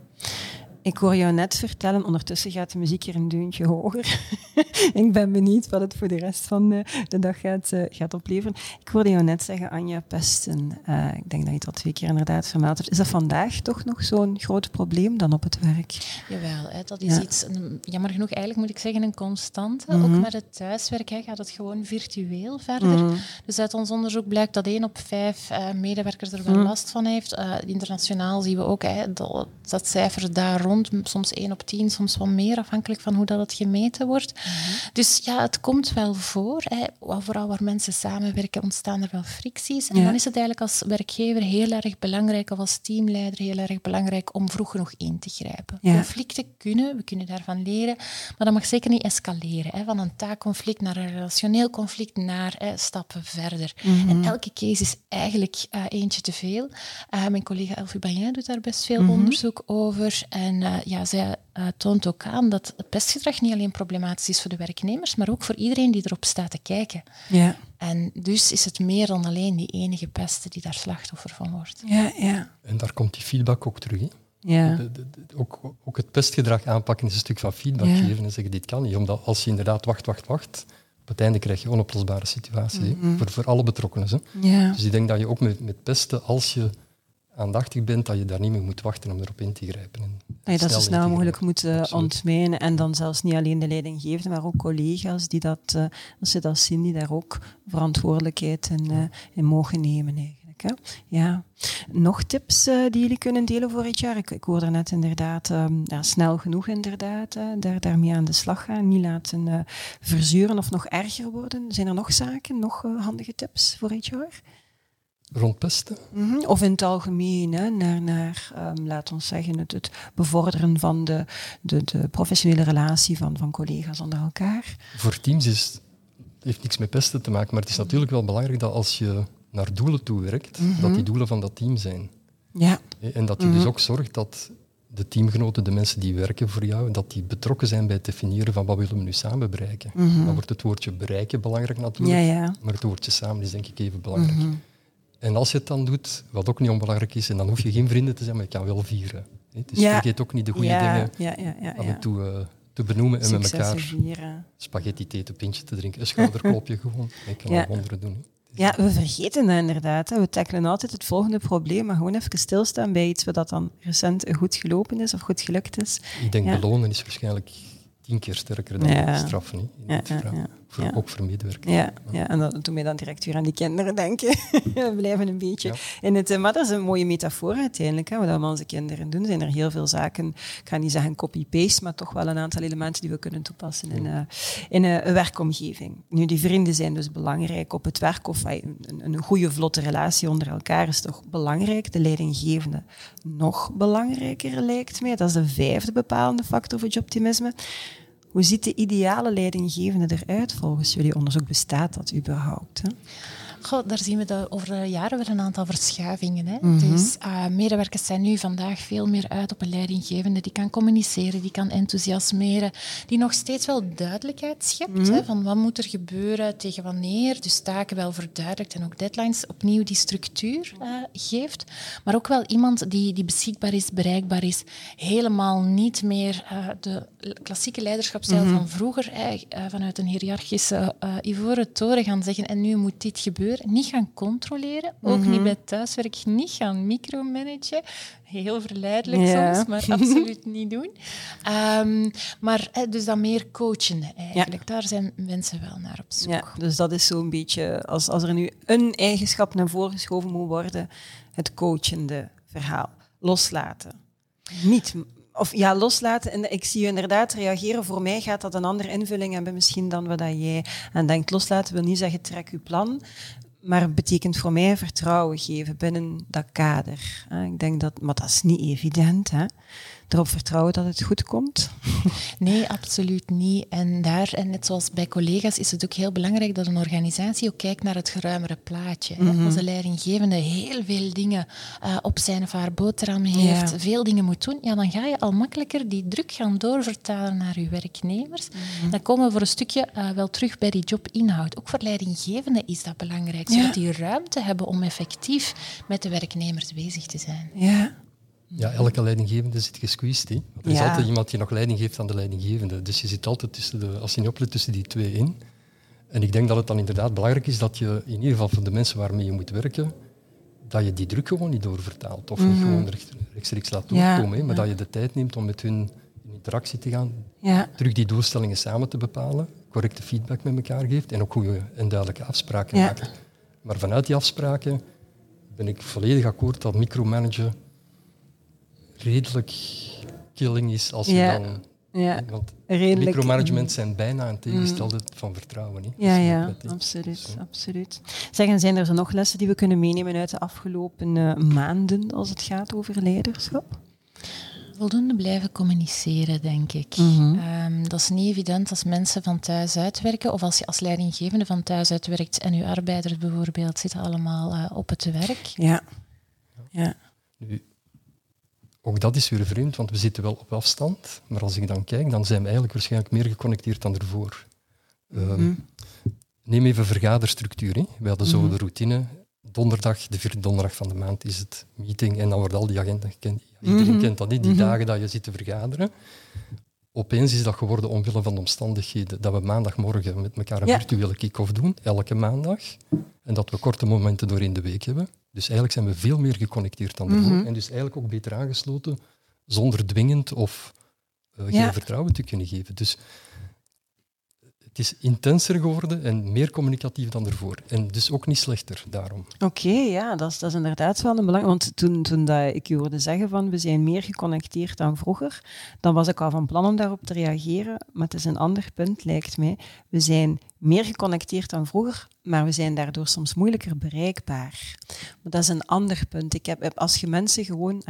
Ik hoor jou net vertellen, ondertussen gaat de muziek hier een deuntje hoger. (laughs) ik ben benieuwd wat het voor de rest van de, de dag gaat, uh, gaat opleveren. Ik hoorde jou net zeggen, Anja Pesten. Uh, ik denk dat je het al twee keer inderdaad vermeld hebt. Is dat vandaag toch nog zo'n groot probleem dan op het werk? Jawel, hè, dat is iets, jammer genoeg eigenlijk moet ik zeggen, een constante. Ook mhm. met het thuiswerk hè, gaat het gewoon virtueel verder. Mhm. Dus uit ons onderzoek blijkt dat één op vijf uh, medewerkers er wel mhm. last van heeft. internationaal zien we ook hè, dat, dat cijfer daar rond soms 1 op 10, soms wat meer, afhankelijk van hoe dat het gemeten wordt. Mhm. Dus ja, het komt wel voor. Hè. Vooral waar mensen samenwerken, ontstaan er wel fricties. En dan is het eigenlijk als werkgever heel erg belangrijk, of als teamleider heel erg belangrijk, om vroeg genoeg in te grijpen. Conflicten kunnen, we kunnen daarvan leren, maar dat mag zeker niet escaleren. Hè. Van een taakconflict naar een relationeel conflict, naar hè, stappen verder. Mhm. En elke case is eigenlijk uh, eentje te veel. Uh, mijn collega Elfie Bagnin doet daar best veel mhm. onderzoek over. En uh, ja, zij uh, toont ook aan dat het pestgedrag niet alleen problematisch is voor de werknemers, maar ook voor iedereen die erop staat te kijken. Ja. En dus is het meer dan alleen die enige peste die daar slachtoffer van wordt. Ja, ja. En daar komt die feedback ook terug. Hè? Ja. ook, ook, het pestgedrag aanpakken is een stuk van feedback geven en zeggen dit kan niet. Omdat als je inderdaad wacht, wacht, wacht, op het einde krijg je onoplosbare situaties mm voor, voor alle betrokkenen. Hè? Ja. Dus ik denk dat je ook met, met pesten, als je aandachtig bent, dat je daar niet meer moet wachten om erop in te grijpen. En dat je dat zo snel mogelijk moet uh, ontmijnen. En dan zelfs niet alleen de leidinggevende, maar ook collega's die dat, uh, als ze dat zien, die daar ook verantwoordelijkheid in, uh, in mogen nemen eigenlijk. Hè? Ja. Nog tips die jullie kunnen delen voor het jaar? Ik, ik hoorde net inderdaad, um, ja, snel genoeg inderdaad, daar, daarmee aan de slag gaan. Niet laten verzuren of nog erger worden. Zijn er nog zaken, nog handige tips voor het jaar? Rond pesten? Mm -hmm. Of in het algemeen, hè, naar, naar um, laat ons zeggen, het, het bevorderen van de, de, de, professionele relatie van, van collega's onder elkaar. Voor teams is, heeft niks met pesten te maken, maar het is natuurlijk wel belangrijk dat als je naar doelen toe werkt, mm -hmm. dat die doelen van dat team zijn. Ja. En dat je mm -hmm. dus ook zorgt dat de teamgenoten, de mensen die werken voor jou, dat die betrokken zijn bij het definiëren van wat willen we nu samen bereiken. Dan wordt het woordje bereiken belangrijk natuurlijk, ja, ja. maar het woordje samen is denk ik even belangrijk. En als je het dan doet, wat ook niet onbelangrijk is, en dan hoef je geen vrienden te zijn, maar je kan wel vieren. Hè? Dus Ja. vergeet ook niet de goede Ja, dingen ja, ja, ja, af en toe eh, te benoemen en met elkaar vieren. spaghetti thee, een pintje te drinken, een schouderklopje (laughs) gewoon. Ik kan al wonderen doen. hè. Ja, we vergeten dat inderdaad. Hè. We tackelen altijd het volgende probleem, maar gewoon even stilstaan bij iets wat dan recent goed gelopen is of goed gelukt is. Ik denk belonen is waarschijnlijk tien keer sterker dan straffen. hè, in Ja, dit ja, verhaal. Ja. Ook voor medewerkers. Ja, ja, en dat doet mij dan direct weer aan die kinderen denken. (laughs) we blijven een beetje in het... eh, Maar dat is een mooie metafoor uiteindelijk. Hè. Wat we met onze kinderen doen, zijn er heel veel zaken... Ik ga niet zeggen copy-paste, maar toch wel een aantal elementen die we kunnen toepassen in, eh, in eh, een werkomgeving. Nu, die vrienden zijn dus belangrijk op het werk. Of een, een goede, vlotte relatie onder elkaar is toch belangrijk. De leidinggevende nog belangrijker, lijkt mij. Dat is de vijfde bepalende factor voor joboptimisme. Hoe ziet de ideale leidinggevende eruit volgens jullie onderzoek? Bestaat dat überhaupt? Hè? Goh, daar zien we de, over de jaren weer een aantal verschuivingen. Hè? Mhm. Dus eh, medewerkers zijn nu vandaag veel meer uit op een leidinggevende die kan communiceren, die kan enthousiasmeren, die nog steeds wel duidelijkheid schept Mhm. hè, van wat moet er gebeuren, tegen wanneer, dus taken wel verduidelijkt en ook deadlines opnieuw die structuur eh, geeft. Maar ook wel iemand die, die beschikbaar is, bereikbaar is, helemaal niet meer eh, de klassieke leiderschapsstijl Mhm. van vroeger eh, vanuit een hiërarchische ivoren toren gaan zeggen en nu moet dit gebeuren. Niet gaan controleren, ook Mhm. niet bij thuiswerk, niet gaan micromanagen. Heel verleidelijk Ja. soms, maar (laughs) absoluut niet doen. Ehm, maar dus dat meer coachende eigenlijk, daar zijn mensen wel naar op zoek. Ja, dus dat is zo'n beetje, als, als er nu een eigenschap naar voren geschoven moet worden, het coachende verhaal. Loslaten. Niet, of ja, loslaten. En ik zie je inderdaad reageren. Voor mij gaat dat een andere invulling hebben misschien dan wat dat jij aan denkt. Loslaten wil niet zeggen trek je plan, maar het betekent voor mij vertrouwen geven binnen dat kader. Ik denk dat, maar dat is niet evident. Hè? Erop vertrouwen dat het goed komt. (laughs) Nee, absoluut niet. En daar, en net zoals bij collega's, is het ook heel belangrijk dat een organisatie ook kijkt naar het geruimere plaatje. Als de leidinggevende heel veel dingen eh, op zijn of haar boterham heeft, Ja. veel dingen moet doen, ja, dan ga je al makkelijker die druk gaan doorvertalen naar je werknemers. Mhm. Dan komen we voor een stukje eh, wel terug bij die jobinhoud. Ook voor leidinggevenden is dat belangrijk, Ja. zodat die ruimte hebben om effectief met de werknemers bezig te zijn. Ja. Ja, elke leidinggevende zit gesqueezed. Hè. Er is Ja. altijd iemand die nog leiding geeft aan de leidinggevende. Dus je zit altijd tussen de, als je niet oplet, tussen die twee in. En ik denk dat het dan inderdaad belangrijk is dat je, in ieder geval voor de mensen waarmee je moet werken, dat je die druk gewoon niet doorvertaalt. Of niet gewoon recht- rechtstreeks laat Mhm. Ja, doorkomen. maar dat je de tijd neemt om met hun in interactie te gaan. Ja. Terug die doelstellingen samen te bepalen. Correcte feedback met elkaar geeft. En ook goede en duidelijke afspraken maakt. Maar vanuit die afspraken ben ik volledig akkoord dat micromanagen redelijk killing is als je Ja. dan... Ja. Want Redelijk. micromanagement zijn bijna een tegenstelde van vertrouwen. Dat Ja, ja, absoluut, Dus, eh, absoluut. Zeggen, zijn er zo nog lessen die we kunnen meenemen uit de afgelopen eh, maanden als het gaat over leiderschap? Voldoende blijven communiceren, denk ik. Mhm. Ehm, dat is niet evident als mensen van thuis uitwerken of als je als leidinggevende van thuis uitwerkt en je arbeiders bijvoorbeeld zitten allemaal eh, op het werk. Ja. Ja. Nu, ook dat is weer vreemd, want we zitten wel op afstand. Maar als ik dan kijk, dan zijn we eigenlijk waarschijnlijk meer geconnecteerd dan ervoor. Ehm, Neem even vergaderstructuur. Hè. We hadden zo de routine. Donderdag, de vierde donderdag van de maand, is het meeting. En dan wordt al die agenda gekend. Iedereen kent dat niet, die dagen dat je zit te vergaderen. Opeens is dat geworden omwille van de omstandigheden dat we maandagmorgen met elkaar een Ja. virtuele kick-off doen, elke maandag. En dat we korte momenten doorheen de week hebben. Dus eigenlijk zijn we veel meer geconnecteerd dan ervoor. En dus eigenlijk ook beter aangesloten, zonder dwingend of eh, Ja. geen vertrouwen te kunnen geven. Dus Het is intenser geworden en meer communicatief dan ervoor. En dus ook niet slechter daarom. Oké, ja, dat is, dat is inderdaad wel een belang. Want toen, toen dat ik je hoorde zeggen van we zijn meer geconnecteerd dan vroeger, dan was ik al van plan om daarop te reageren. Maar het is een ander punt, lijkt mij. We zijn meer geconnecteerd dan vroeger, maar we zijn daardoor soms moeilijker bereikbaar. Maar dat is een ander punt. Ik heb, als je mensen gewoon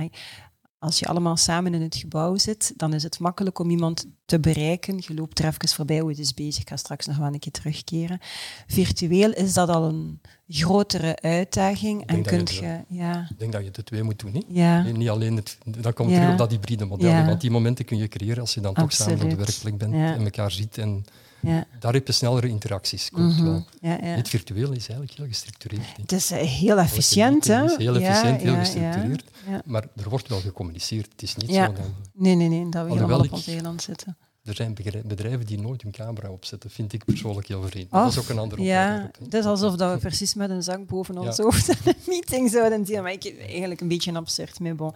als je allemaal samen in het gebouw zit, dan is het makkelijk om iemand te bereiken. Je loopt er even voorbij, hoe het is bezig. Ik ga straks nog wel een keer terugkeren. Virtueel is dat al een grotere uitdaging. En kunt je, ja. Ik denk dat je de twee moet doen. Niet, ja. niet alleen het, dan komt ja. terug op dat hybride model. Want die momenten kun je creëren als je dan toch samen op de werkplek bent en elkaar ziet. En ja. Daar heb je snellere interacties. Klopt wel. Ja, ja. Het virtueel is eigenlijk heel gestructureerd. Het is eh, heel efficiënt, hè? Het is heel efficiënt, heel gestructureerd. Maar er wordt wel gecommuniceerd. Het is niet zo dat... Nee, nee, nee, dat we helemaal op ons eiland zitten. Er zijn bedrijven die nooit hun camera opzetten, vind ik persoonlijk heel vreemd. dat is ook een andere Ja, het is alsof dat we precies met een zak boven ons hoofd (laughs) een meeting zouden doen. Maar ik eigenlijk een beetje absurd. Maar bon.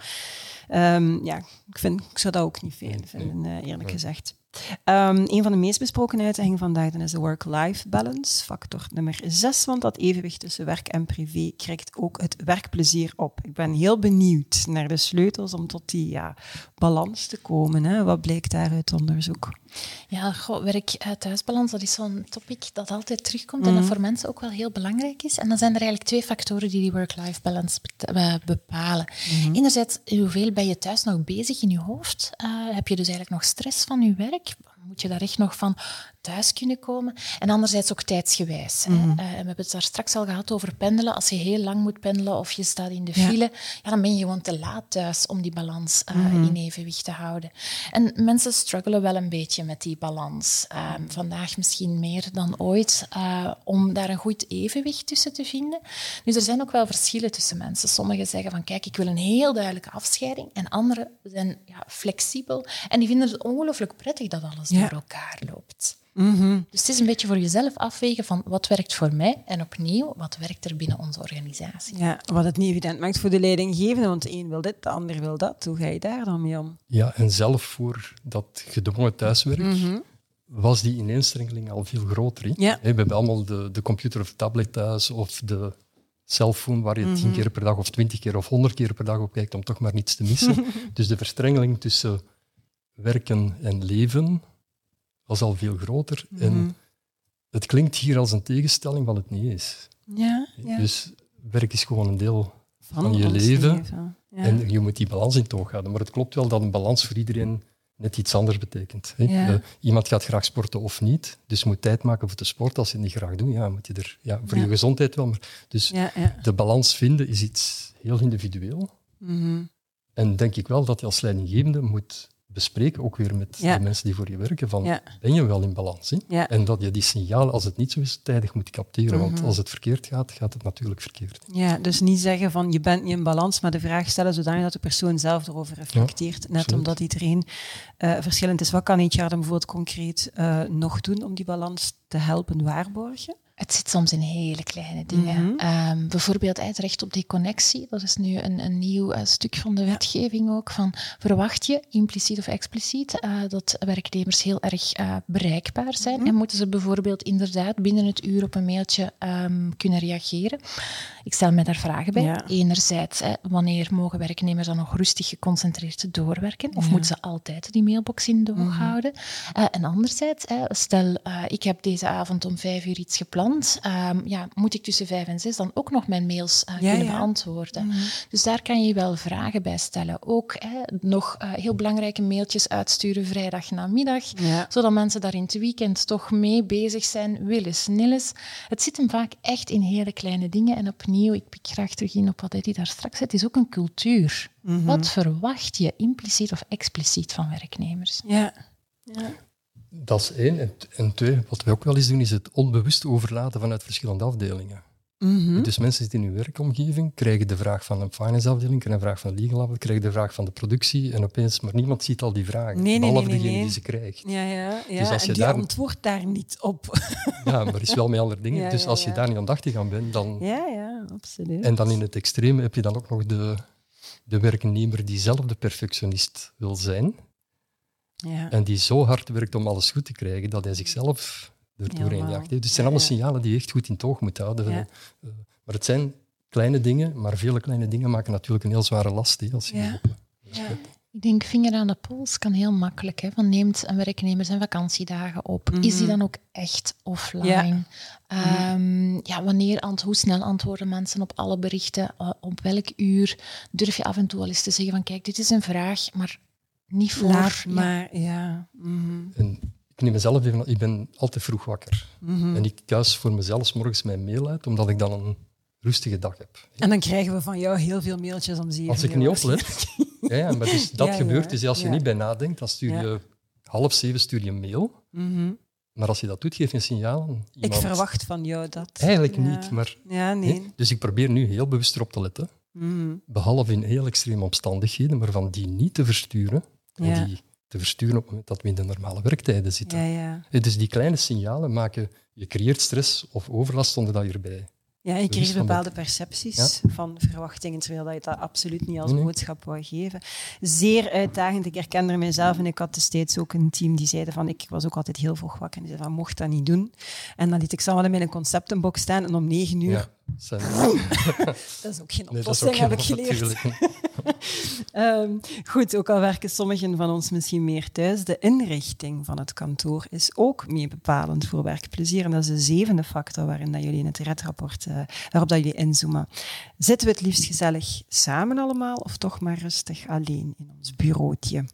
Um, ja, ik, vind, ik zou dat ook niet fijn vinden, uh, eerlijk gezegd. Um, een van de meest besproken uitdagingen vandaag dan is de work-life balance, factor nummer 6, want dat evenwicht tussen werk en privé krijgt ook het werkplezier op. Ik ben heel benieuwd naar de sleutels om tot die ja, balans te komen. Hè. Wat blijkt daar uit onderzoek? Ja, werk-thuisbalans, dat is zo'n topic dat altijd terugkomt en dat mhm. voor mensen ook wel heel belangrijk is. En dan zijn er eigenlijk twee factoren die die work-life balance eh, bepalen. Mm Enerzijds, hoeveel ben je thuis nog bezig in je hoofd? Uh, heb je dus eigenlijk nog stress van je werk? Moet je daar echt nog van thuis kunnen komen. En anderzijds ook tijdsgewijs. Mm we hebben het daar straks al gehad over pendelen. Als je heel lang moet pendelen of je staat in de file, ja. dan ben je gewoon te laat thuis om die balans uh, in evenwicht te houden. En mensen struggelen wel een beetje met die balans. Ehm, vandaag misschien meer dan ooit, uh, om daar een goed evenwicht tussen te vinden. Dus er zijn ook wel verschillen tussen mensen. Sommigen zeggen van kijk, ik wil een heel duidelijke afscheiding. En anderen zijn ja, flexibel. En die vinden het ongelooflijk prettig dat alles door elkaar loopt. Mhm. Dus het is een beetje voor jezelf afwegen van wat werkt voor mij en opnieuw, wat werkt er binnen onze organisatie. Ja, wat het niet evident maakt voor de leidinggevende, want de een wil dit, de ander wil dat. Hoe ga je daar dan mee om? Ja, en zelf voor dat gedwongen thuiswerk mhm. was die ineenstrengeling al veel groter. Ja. We hebben allemaal de, de computer of tablet thuis of de cellphone waar je tien mhm. keer per dag of twintig keer of honderd keer per dag op kijkt om toch maar niets te missen. (laughs) dus de verstrengeling tussen werken en leven was al veel groter. En mhm. het klinkt hier als een tegenstelling wat het niet is. Ja, ja. Dus werk is gewoon een deel van, je leven. Ja. En je moet die balans in toog houden. Maar het klopt wel dat een balans voor iedereen net iets anders betekent. Hè? iemand gaat graag sporten of niet, dus moet tijd maken voor de sport. Als je het niet graag doet, ja, moet je er ja, voor je gezondheid wel. Maar, dus de balans vinden is iets heel individueel. Mm En denk ik wel dat je als leidinggevende moet bespreken, ook weer met de mensen die voor je werken, van ben je wel in balans? En dat je die signalen, als het niet zo is, tijdig moet capteren. Want mhm. als het verkeerd gaat, gaat het natuurlijk verkeerd. Ja, dus niet zeggen van je bent niet in balans, maar de vraag stellen zodanig dat de persoon zelf erover reflecteert. net omdat iedereen uh, verschillend is. Wat kan HR dan bijvoorbeeld concreet uh, nog doen om die balans te helpen waarborgen? Het zit soms in hele kleine dingen. Mhm. Ehm, bijvoorbeeld het recht op die connectie. Dat is nu een, een nieuw uh, stuk van de wetgeving ook. Van, verwacht je, impliciet of expliciet, uh, dat werknemers heel erg uh, bereikbaar zijn? Mhm. En moeten ze bijvoorbeeld inderdaad binnen het uur op een mailtje um, kunnen reageren? Ik stel mij daar vragen bij. Ja. Enerzijds, hè, wanneer mogen werknemers dan nog rustig geconcentreerd doorwerken? Of moeten ze altijd die mailbox in doorhouden? Mm en anderzijds, hè, stel ik heb deze avond om vijf uur iets gepland Ehm, ja, moet ik tussen vijf en zes dan ook nog mijn mails uh, kunnen beantwoorden. Mhm. Dus daar kan je wel vragen bij stellen. Ook hè, nog uh, heel belangrijke mailtjes uitsturen vrijdag namiddag, zodat mensen daar in het weekend toch mee bezig zijn, willen nilles. Het zit hem vaak echt in hele kleine dingen. En opnieuw, ik pik graag terug in op wat hij daar straks zei, het is ook een cultuur. Mhm. Wat verwacht je impliciet of expliciet van werknemers? Ja. ja. Dat is één. En, twee, wat we ook wel eens doen, is het onbewust overlaten vanuit verschillende afdelingen. Mhm. Dus mensen zitten in hun werkomgeving, krijgen de vraag van een finance-afdeling, krijgen de vraag van de legal afdeling, krijgen de vraag van de productie en opeens, maar niemand ziet al die vragen, nee, behalve nee, degene die ze krijgt. Ja, ja, ja. Dus als je en die daar... antwoordt daar niet op. (laughs) ja, maar is wel met andere dingen. dus als je daar niet aandachtig aan bent, dan... Ja, ja, absoluut. En dan in het extreme heb je dan ook nog de, de werknemer die zelf de perfectionist wil zijn, ja. En die zo hard werkt om alles goed te krijgen, dat hij zichzelf er doorheen jaagt. Dus het zijn allemaal signalen die je echt goed in het oog moet houden. Uh, maar het zijn kleine dingen, maar vele kleine dingen maken natuurlijk een heel zware last. Hè, als je ja. Ik denk vinger aan de pols kan heel makkelijk. Hè? Van neemt een werknemer zijn vakantiedagen op? Is die mhm. dan ook echt offline? Ja. Ehm, ja, wanneer, hoe snel antwoorden mensen op alle berichten? Uh, op welk uur? Durf je af en toe al eens te zeggen van kijk, dit is een vraag, maar niet voor... Laat maar, ja. Mhm. En ik neem mezelf even... Ik ben altijd vroeg wakker. Mhm. En ik kuis voor mezelf morgens mijn mail uit, omdat ik dan een rustige dag heb. En dan krijgen we van jou heel veel mailtjes om zeven Als ik niet oplet. (laughs) ja, ja, maar dus dat gebeurt. Dus als je niet bij nadenkt, dan stuur je half zeven stuur je een mail. Mhm. Maar als je dat doet, geef je een signaal aan Ik verwacht van jou dat. Eigenlijk niet, maar... Ja, nee. Dus ik probeer nu heel bewust erop te letten. Behalve in heel extreme omstandigheden, maar van die niet te versturen. En die te versturen op het moment dat we in de normale werktijden zitten. Ja, ja. Dus die kleine signalen maken... Je creëert stress of overlast zonder dat je erbij ja, je kreeg bepaalde percepties van verwachtingen, terwijl je dat absoluut niet als boodschap wou geven. Zeer uitdagend. Ik herkende mijzelf en ik had destijds ook een team die zeiden van, ik was ook altijd heel vroeg wakker en die zeiden van, mocht dat niet doen. En dan liet ik samen in mijn conceptenbox staan en om negen uur (laughs) dat is ook geen oplossing, heb ik geleerd. um, (laughs) goed, ook al werken sommigen van ons misschien meer thuis, de inrichting van het kantoor is ook mee bepalend voor werkplezier. En dat is de zevende factor waarin dat jullie in het redrapport, uh, waarop dat jullie inzoomen. Zitten we het liefst gezellig samen allemaal of toch maar rustig alleen in ons bureautje?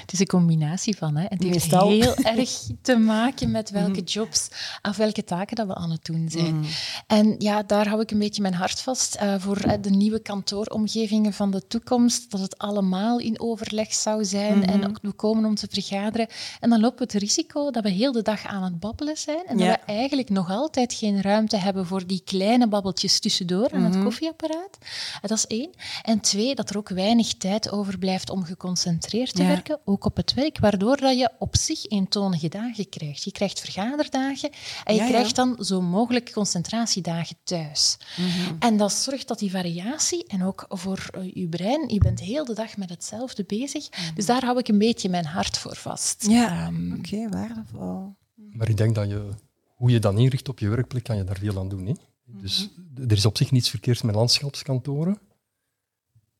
Het is een combinatie van. Hè. Het heeft heel erg te maken met (laughs) welke mhm. jobs of welke taken dat we aan het doen zijn. Mhm. En ja, daar hou ik een beetje mijn hart vast uh, voor uh, de nieuwe kantooromgevingen van de toekomst. Dat het allemaal in overleg zou zijn mm en ook we komen om te vergaderen. En dan lopen we het risico dat we heel de dag aan het babbelen zijn en dat we eigenlijk nog altijd geen ruimte hebben voor die kleine babbeltjes tussendoor aan het mhm. koffieapparaat. Uh, dat is één. En twee, dat er ook weinig tijd overblijft om geconcentreerd te werken ook op het werk, waardoor dat je op zich eentonige dagen krijgt. Je krijgt vergaderdagen en je krijgt dan zo mogelijk concentratiedagen thuis. Mhm. En dat zorgt dat die variatie, en ook voor uh, je brein, je bent heel de dag met hetzelfde bezig. Mhm. Dus daar hou ik een beetje mijn hart voor vast. Ja, um, oké, waardevol. Maar ik denk dat je, hoe je dan inricht op je werkplek, kan je daar veel aan doen. Hè? Dus mhm. er is op zich niets verkeerds met landschapskantoren.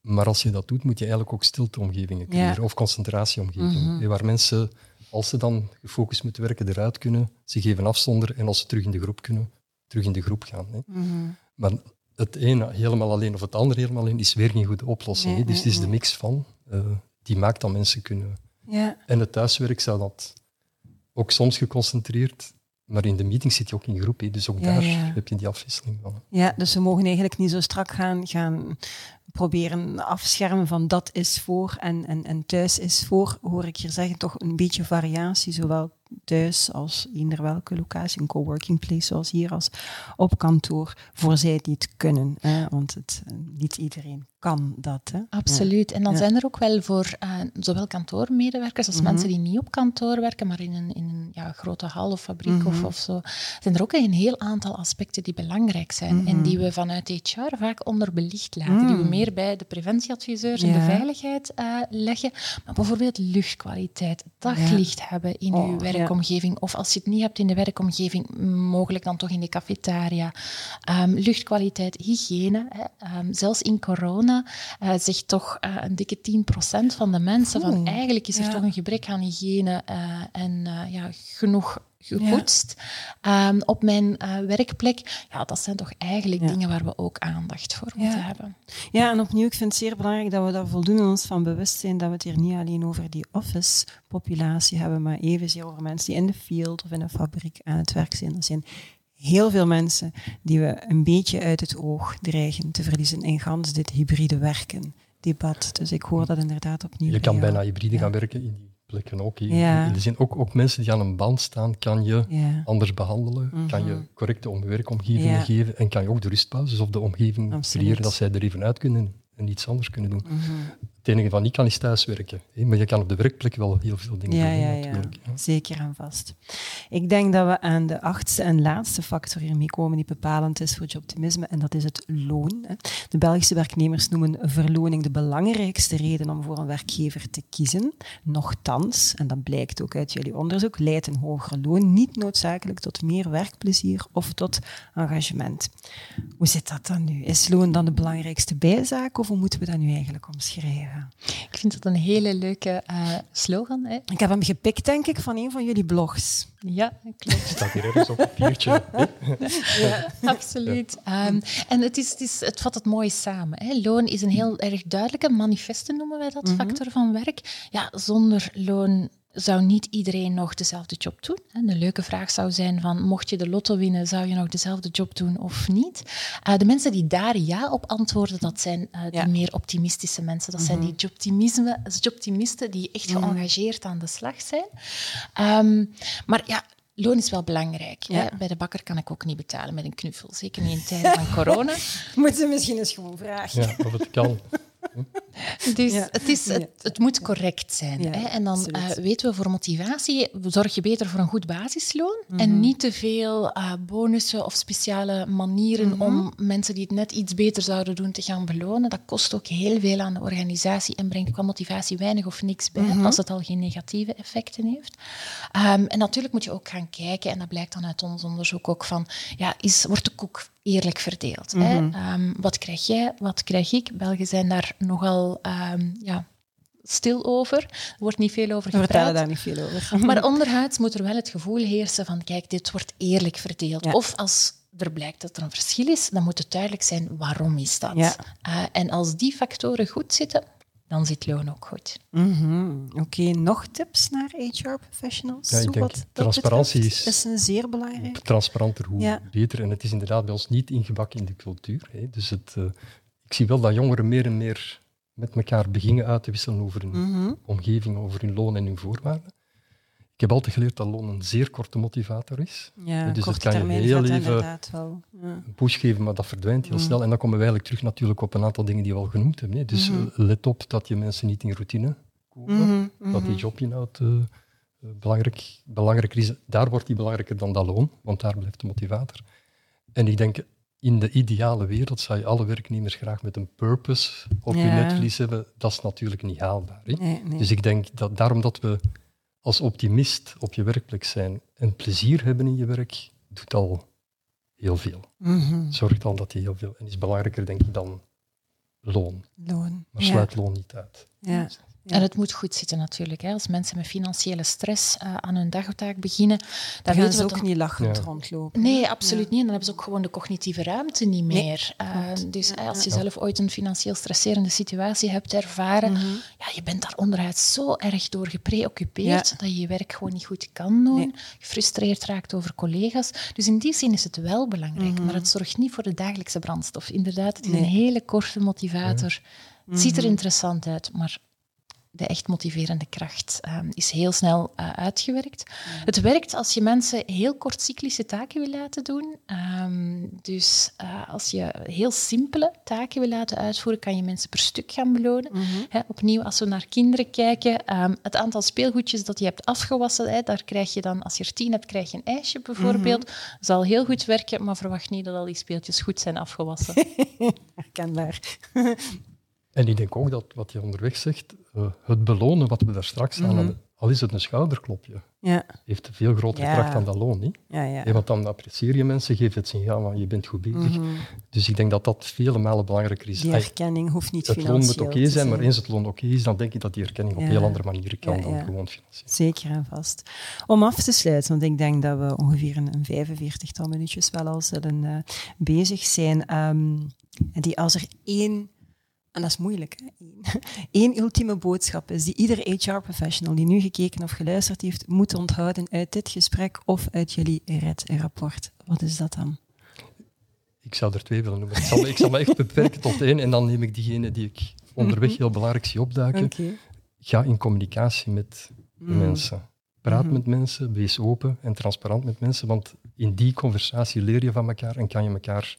Maar als je dat doet, moet je eigenlijk ook stilteomgevingen creëren of concentratieomgevingen. Mhm. Waar mensen, als ze dan gefocust moeten werken, eruit kunnen, ze geven afzonder en als ze terug in de groep kunnen, terug in de groep gaan. Hè. Mhm. Maar het ene helemaal alleen of het andere helemaal alleen is weer geen goede oplossing. dus het is de mix van, uh, die maakt dat mensen kunnen. Ja. En het thuiswerk zou dat ook soms geconcentreerd maar in de meeting zit je ook in groep, dus ook daar heb je die afwisseling van. Ja, dus we mogen eigenlijk niet zo strak gaan, gaan proberen afschermen van dat is voor en, en, en thuis is voor, hoor ik hier zeggen, toch een beetje variatie, zowel thuis als eender welke locatie, een coworking place zoals hier, als op kantoor, voor zij die het kunnen. Hè? Want het, niet iedereen kan dat. Hè? Absoluut. En dan zijn er ook wel voor uh, zowel kantoormedewerkers als mhm. mensen die niet op kantoor werken, maar in een, in een ja, grote hal of fabriek of, mhm. of zo, zijn er ook een heel aantal aspecten die belangrijk zijn en mhm. die we vanuit HR vaak onderbelicht laten, die we meer bij de preventieadviseurs en de veiligheid uh, leggen. Maar bijvoorbeeld luchtkwaliteit, daglicht hebben in oh, uw werk werkomgeving. Of als je het niet hebt in de werkomgeving, mogelijk dan toch in de cafetaria. Um, luchtkwaliteit, hygiëne. Hè. Ehm, zelfs in corona uh, zegt toch uh, een dikke 10% van de mensen van eigenlijk is er toch een gebrek aan hygiëne en ja, genoeg gepoetst ehm, op mijn uh, werkplek. Ja, dat zijn toch eigenlijk dingen waar we ook aandacht voor moeten hebben. Ja, en opnieuw, ik vind het zeer belangrijk dat we daar voldoende ons van bewust zijn dat we het hier niet alleen over die office-populatie hebben, maar evenzeer over mensen die in de field of in een fabriek aan het werk zijn. Er zijn heel veel mensen die we een beetje uit het oog dreigen te verliezen in gans dit hybride werken debat. Dus ik hoor dat inderdaad opnieuw. Je kan bijna hybride gaan werken in die plekken ook. Ja. In de zin, ook, ook mensen die aan een band staan, kan je anders behandelen, kan je mhm. correcte werkomgevingen geven en kan je ook de rustpauzes of de omgeving creëren dat zij er even uit kunnen en iets anders kunnen doen. Mhm. Het enige wat niet kan is thuiswerken. Hè? Maar je kan op de werkplek wel heel veel dingen Ja, doen. ja, ja. natuurlijk. Ja. Zeker en vast. Ik denk dat we aan de achtste en laatste factor hiermee komen die bepalend is voor joboptimisme, en dat is het loon. hè. De Belgische werknemers noemen verloning de belangrijkste reden om voor een werkgever te kiezen. Nochtans, en dat blijkt ook uit jullie onderzoek, leidt een hoger loon niet noodzakelijk tot meer werkplezier of tot engagement. Hoe zit dat dan nu? Is loon dan de belangrijkste bijzaak of hoe moeten we dat nu eigenlijk omschrijven? Ik vind dat een hele leuke eh, slogan. Hè? Ik heb hem gepikt, denk ik, van een van jullie blogs. Ja, klopt. staat hier ergens op een papiertje. (laughs) Ja, absoluut. Ehm, en het, is, het, is, het vat het mooi samen. Hè. Loon is een heel erg duidelijke manifeste, noemen wij dat, factor van werk. Ja, zonder loon zou niet iedereen nog dezelfde job doen. De leuke vraag zou zijn van, mocht je de lotto winnen, zou je nog dezelfde job doen of niet? Eh, de mensen die daar ja op antwoorden, dat zijn eh, de Ja. meer optimistische mensen. Dat zijn die jobtimisme, jobtimisten die echt geëngageerd aan de slag zijn. Ehm, maar ja, loon is wel belangrijk. Ja. Hè? Bij de bakker kan ik ook niet betalen met een knuffel. Zeker niet in tijden van (laughs) corona. Moeten we misschien eens gewoon vragen. Ja, of het kan. (laughs) Dus Ja. het, is, het, moet correct zijn. Ja, hè? En dan eh, weten we voor motivatie, zorg je beter voor een goed basisloon Mhm. en niet te veel eh, bonussen of speciale manieren Mhm. om mensen die het net iets beter zouden doen te gaan belonen. Dat kost ook heel veel aan de organisatie en brengt qua motivatie weinig of niks bij, Mhm. als het al geen negatieve effecten heeft. Ehm, en natuurlijk moet je ook gaan kijken, en dat blijkt dan uit ons onderzoek ook van, ja, is, wordt de koek eerlijk verdeeld? hè? Mhm. Ehm, wat krijg jij, wat krijg ik? Belgen zijn daar nogal ehm, ja, stil over. Er wordt niet veel over We vertellen gepraat. daar niet veel over. (laughs) (laughs) Maar onderhuids moet er wel het gevoel heersen van, kijk, dit wordt eerlijk verdeeld. Ja. Of als er blijkt dat er een verschil is, dan moet het duidelijk zijn waarom is dat. Ja. Eh, en als die factoren goed zitten, dan zit loon ook goed. Mhm. Oké, nog tips naar HR-professionals? Ja, ik Zo denk wat dat transparantie betreft? is- is een zeer belangrijk. Transparanter, hoe Ja. beter. En het is inderdaad bij ons niet ingebakken in de cultuur. Hè. Dus het, eh, ik zie wel dat jongeren meer en meer met elkaar beginnen uit te wisselen over hun Mhm. omgeving, over hun loon en hun voorwaarden. Ik heb altijd geleerd dat loon een zeer korte motivator is. Ja, Dus korte kan je heel even- wel. Ja. Een push geven, maar dat verdwijnt heel Mm. snel. En dan komen we eigenlijk terug natuurlijk op een aantal dingen die we al genoemd hebben. Hè. Dus Mhm. eh, let op dat je mensen niet in routine komen. Mhm, Dat die mhm. jobinhoud eh, eh, belangrijk, belangrijker is. Daar wordt die belangrijker dan dat loon, want daar blijft de motivator. En ik denk, in de ideale wereld zou je alle werknemers graag met een purpose op Ja. je netvlies hebben. Dat is natuurlijk niet haalbaar. Hè? Nee, nee. Dus ik denk dat daarom dat we als optimist op je werkplek zijn en plezier hebben in je werk, doet al heel veel. Mhm. Zorgt al dat je heel veel... En is belangrijker, denk ik, dan loon. Loon. Maar ja. sluit loon niet uit. Ja. Ja. En het moet goed zitten natuurlijk. Hè. Als mensen met financiële stress eh, aan hun dagtaak beginnen, dan Dan gaan ze we ook dan- niet lachend Ja. rondlopen. Nee, absoluut Ja. niet. En dan hebben ze ook gewoon de cognitieve ruimte niet Nee, meer. Eh, dus Ja, als je ja. zelf ooit een financieel stresserende situatie hebt ervaren, Mhm. ja, je bent daar onderhuid zo erg door gepreoccupeerd Ja. dat je je werk gewoon niet goed kan doen. Nee. Gefrustreerd raakt over collega's. Dus in die zin is het wel belangrijk, Mhm. maar het zorgt niet voor de dagelijkse brandstof. Inderdaad, het is Nee. een hele korte motivator. Het ziet er Mhm. interessant uit, maar de echt motiverende kracht ehm, is heel snel eh, uitgewerkt. Het werkt als je mensen heel kortcyclische taken wil laten doen. Ehm, dus eh, als je heel simpele taken wil laten uitvoeren, kan je mensen per stuk gaan belonen. Mhm. Hè, opnieuw, als we naar kinderen kijken, ehm, het aantal speelgoedjes dat je hebt afgewassen, hè, daar krijg je dan, als je er tien hebt, krijg je een ijsje bijvoorbeeld. Zal heel goed werken, maar verwacht niet dat al die speeltjes goed zijn afgewassen. (laughs) Herkenbaar. En ik denk ook dat wat je onderweg zegt, eh, het belonen wat we daar straks aan Mhm. hadden, al is het een schouderklopje, Ja, heeft een veel grotere Ja. kracht dan dat loon. Niet? ja, ja. Want dan apprecieer je mensen, geef het signaal van je bent goed bezig. Mhm. Dus ik denk dat dat vele malen belangrijker is. Die erkenning hoeft niet het loon financieel moet oké zijn, maar eens het loon oké is, dan denk ik dat die erkenning op heel andere manieren kan dan gewoon financieel. Zeker en vast. Om af te sluiten, want ik denk dat we ongeveer een, een 45-tal minuutjes wel al zullen eh, bezig zijn. En die als er één, en dat is moeilijk, hè, één (laughs) ultieme boodschap is die iedere HR-professional die nu gekeken of geluisterd heeft, moet onthouden uit dit gesprek of uit jullie RED-rapport. Wat is dat dan? Ik zou er twee willen noemen. Ik zal, ik zal me echt beperken tot één en dan neem ik diegene die ik onderweg heel belangrijk zie opduiken. Ga in communicatie met de Mm. mensen. Praat Mhm. met mensen, wees open en transparant met mensen, want in die conversatie leer je van elkaar en kan je elkaar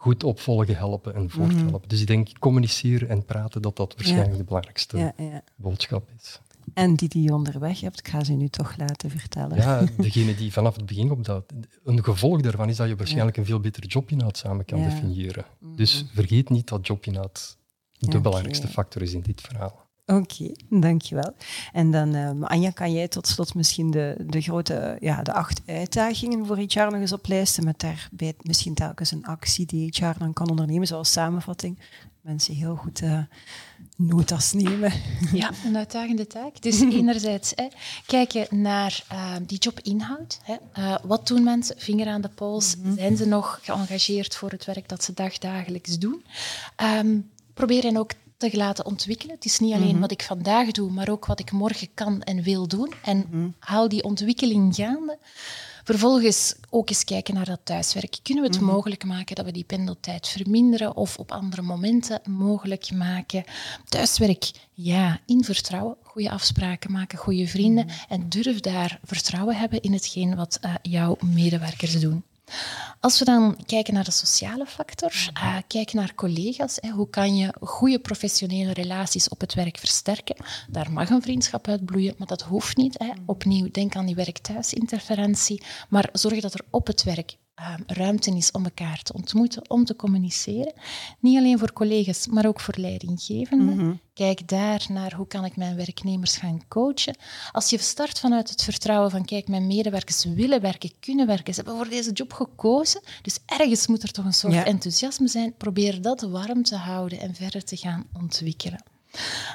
goed opvolgen helpen en voorthelpen. Mhm. Dus ik denk communiceren en praten, dat dat waarschijnlijk de belangrijkste Ja, ja. boodschap is. En die die je onderweg hebt, ik ga ze nu toch laten vertellen. Ja, (laughs) degene die vanaf het begin op dat... Een gevolg daarvan is dat je waarschijnlijk een veel betere jobinhoud samen kan definiëren. Dus vergeet niet dat jobinhoud de belangrijkste factor is in dit verhaal. Oké, dankjewel. En dan, eh, Anja, kan jij tot slot misschien de, de grote, ja, de acht uitdagingen voor HR nog eens oplijsten, met daarbij misschien telkens een actie die HR dan kan ondernemen, zoals samenvatting. Mensen heel goed eh, notas nemen. Ja, een uitdagende taak. Dus (laughs) enerzijds hè, kijken naar eh, die jobinhoud. Hè. Wat doen mensen? Vinger aan de pols. Zijn ze nog geëngageerd voor het werk dat ze dagdagelijks doen? Ehm, probeer hen ook te laten ontwikkelen. Het is niet alleen wat ik vandaag doe, maar ook wat ik morgen kan en wil doen. En haal die ontwikkeling gaande. Vervolgens ook eens kijken naar dat thuiswerk. Kunnen we het mogelijk maken dat we die pendeltijd verminderen of op andere momenten mogelijk maken? Thuiswerk, ja, in vertrouwen. Goede afspraken maken, goede vrienden. En durf daar vertrouwen hebben in hetgeen wat eh, jouw medewerkers doen. Als we dan kijken naar de sociale factor, uh, kijken naar collega's, hè, hoe kan je goede professionele relaties op het werk versterken? Daar mag een vriendschap uitbloeien, maar dat hoeft niet. Hè. Opnieuw, denk aan die werk-thuis-interferentie, maar zorg dat er op het werk uh, ruimte is om elkaar te ontmoeten, om te communiceren. Niet alleen voor collega's, maar ook voor leidinggevenden. Mm -hmm. Kijk daar naar hoe kan ik mijn werknemers gaan coachen. Als je start vanuit het vertrouwen van kijk, mijn medewerkers willen werken, kunnen werken, ze hebben voor deze job gekozen, dus ergens moet er toch een soort ja. enthousiasme zijn. Probeer dat warm te houden en verder te gaan ontwikkelen.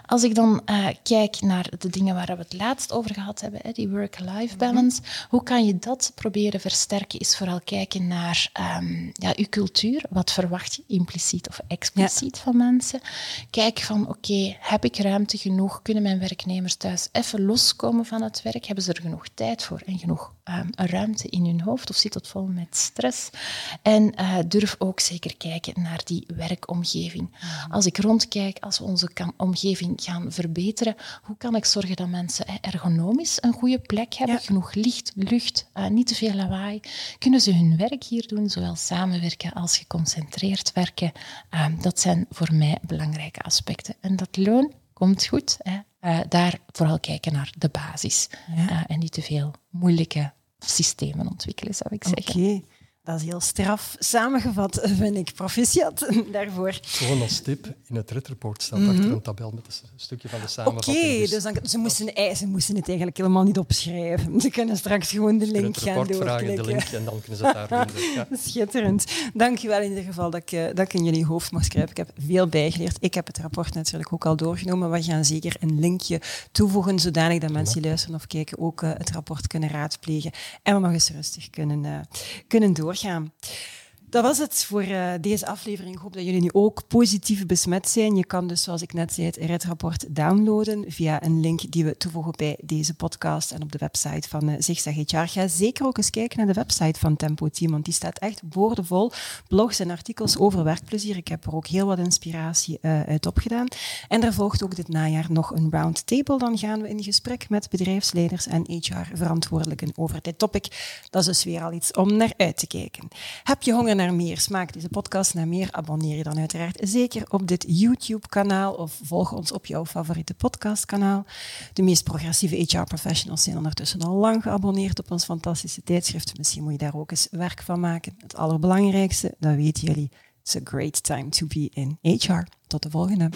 Als ik dan uh, kijk naar de dingen waar we het laatst over gehad hebben, hè, die work-life balance, mm -hmm. hoe kan je dat proberen versterken? Is vooral kijken naar um, ja, uw cultuur. Wat verwacht je impliciet of expliciet ja. van mensen? Kijk van, oké, okay, heb ik ruimte genoeg? Kunnen mijn werknemers thuis even loskomen van het werk? Hebben ze er genoeg tijd voor en genoeg um, ruimte in hun hoofd? Of zit het vol met stress? En uh, durf ook zeker kijken naar die werkomgeving. Mm -hmm. Als ik rondkijk, als we onze omgeving gaan verbeteren, hoe kan ik zorgen dat mensen ergonomisch een goede plek hebben, ja. genoeg licht, lucht, uh, niet te veel lawaai? Kunnen ze hun werk hier doen, zowel samenwerken als geconcentreerd werken? Uh, dat zijn voor mij belangrijke aspecten. En dat loon komt goed. Hè? Uh, daar vooral kijken naar de basis ja. en niet te veel moeilijke systemen ontwikkelen, zou ik zeggen. Okay. Dat is heel straf samengevat, vind ik. Proficiat (laughs) daarvoor. Gewoon als tip, in het redrapport staat mm -hmm. achter een tabel met een stukje van de samenvatting. Oké, okay, dus, dan, ze, moesten, ze moesten het eigenlijk helemaal niet opschrijven. Ze kunnen straks gewoon de link gaan doorklikken. vragen, de link, en dan kunnen ze het daar vinden. (laughs) Ja. Schitterend. Dank je wel in ieder geval dat ik, dat ik in jullie hoofd mag schrijven. Ik heb veel bijgeleerd. Ik heb het rapport natuurlijk ook al doorgenomen. We gaan zeker een linkje toevoegen, zodanig dat mensen die luisteren of kijken ook uh, het rapport kunnen raadplegen. En we nog eens rustig kunnen, uh, kunnen doorgaan gaan. Dat was het voor uh, deze aflevering. Ik hoop dat jullie nu ook positief besmet zijn. Je kan dus, zoals ik net zei, het RED-rapport downloaden via een link die we toevoegen bij deze podcast en op de website van uh, Zigzag HR. Ga zeker ook eens kijken naar de website van Tempo Team, want die staat echt boordevol blogs en artikels over werkplezier. Ik heb er ook heel wat inspiratie uh, uit opgedaan. En er volgt ook dit najaar nog een roundtable. Dan gaan we in gesprek met bedrijfsleiders en HR-verantwoordelijken over dit topic. Dat is dus weer al iets om naar uit te kijken. Heb je honger meer, smaakt deze podcast naar meer, abonneer je dan uiteraard zeker op dit YouTube-kanaal of volg ons op jouw favoriete podcastkanaal. De meest progressieve HR-professionals zijn ondertussen al lang geabonneerd op ons fantastische tijdschrift. Misschien moet je daar ook eens werk van maken. Het allerbelangrijkste, dat weten jullie, it's a great time to be in HR. Tot de volgende.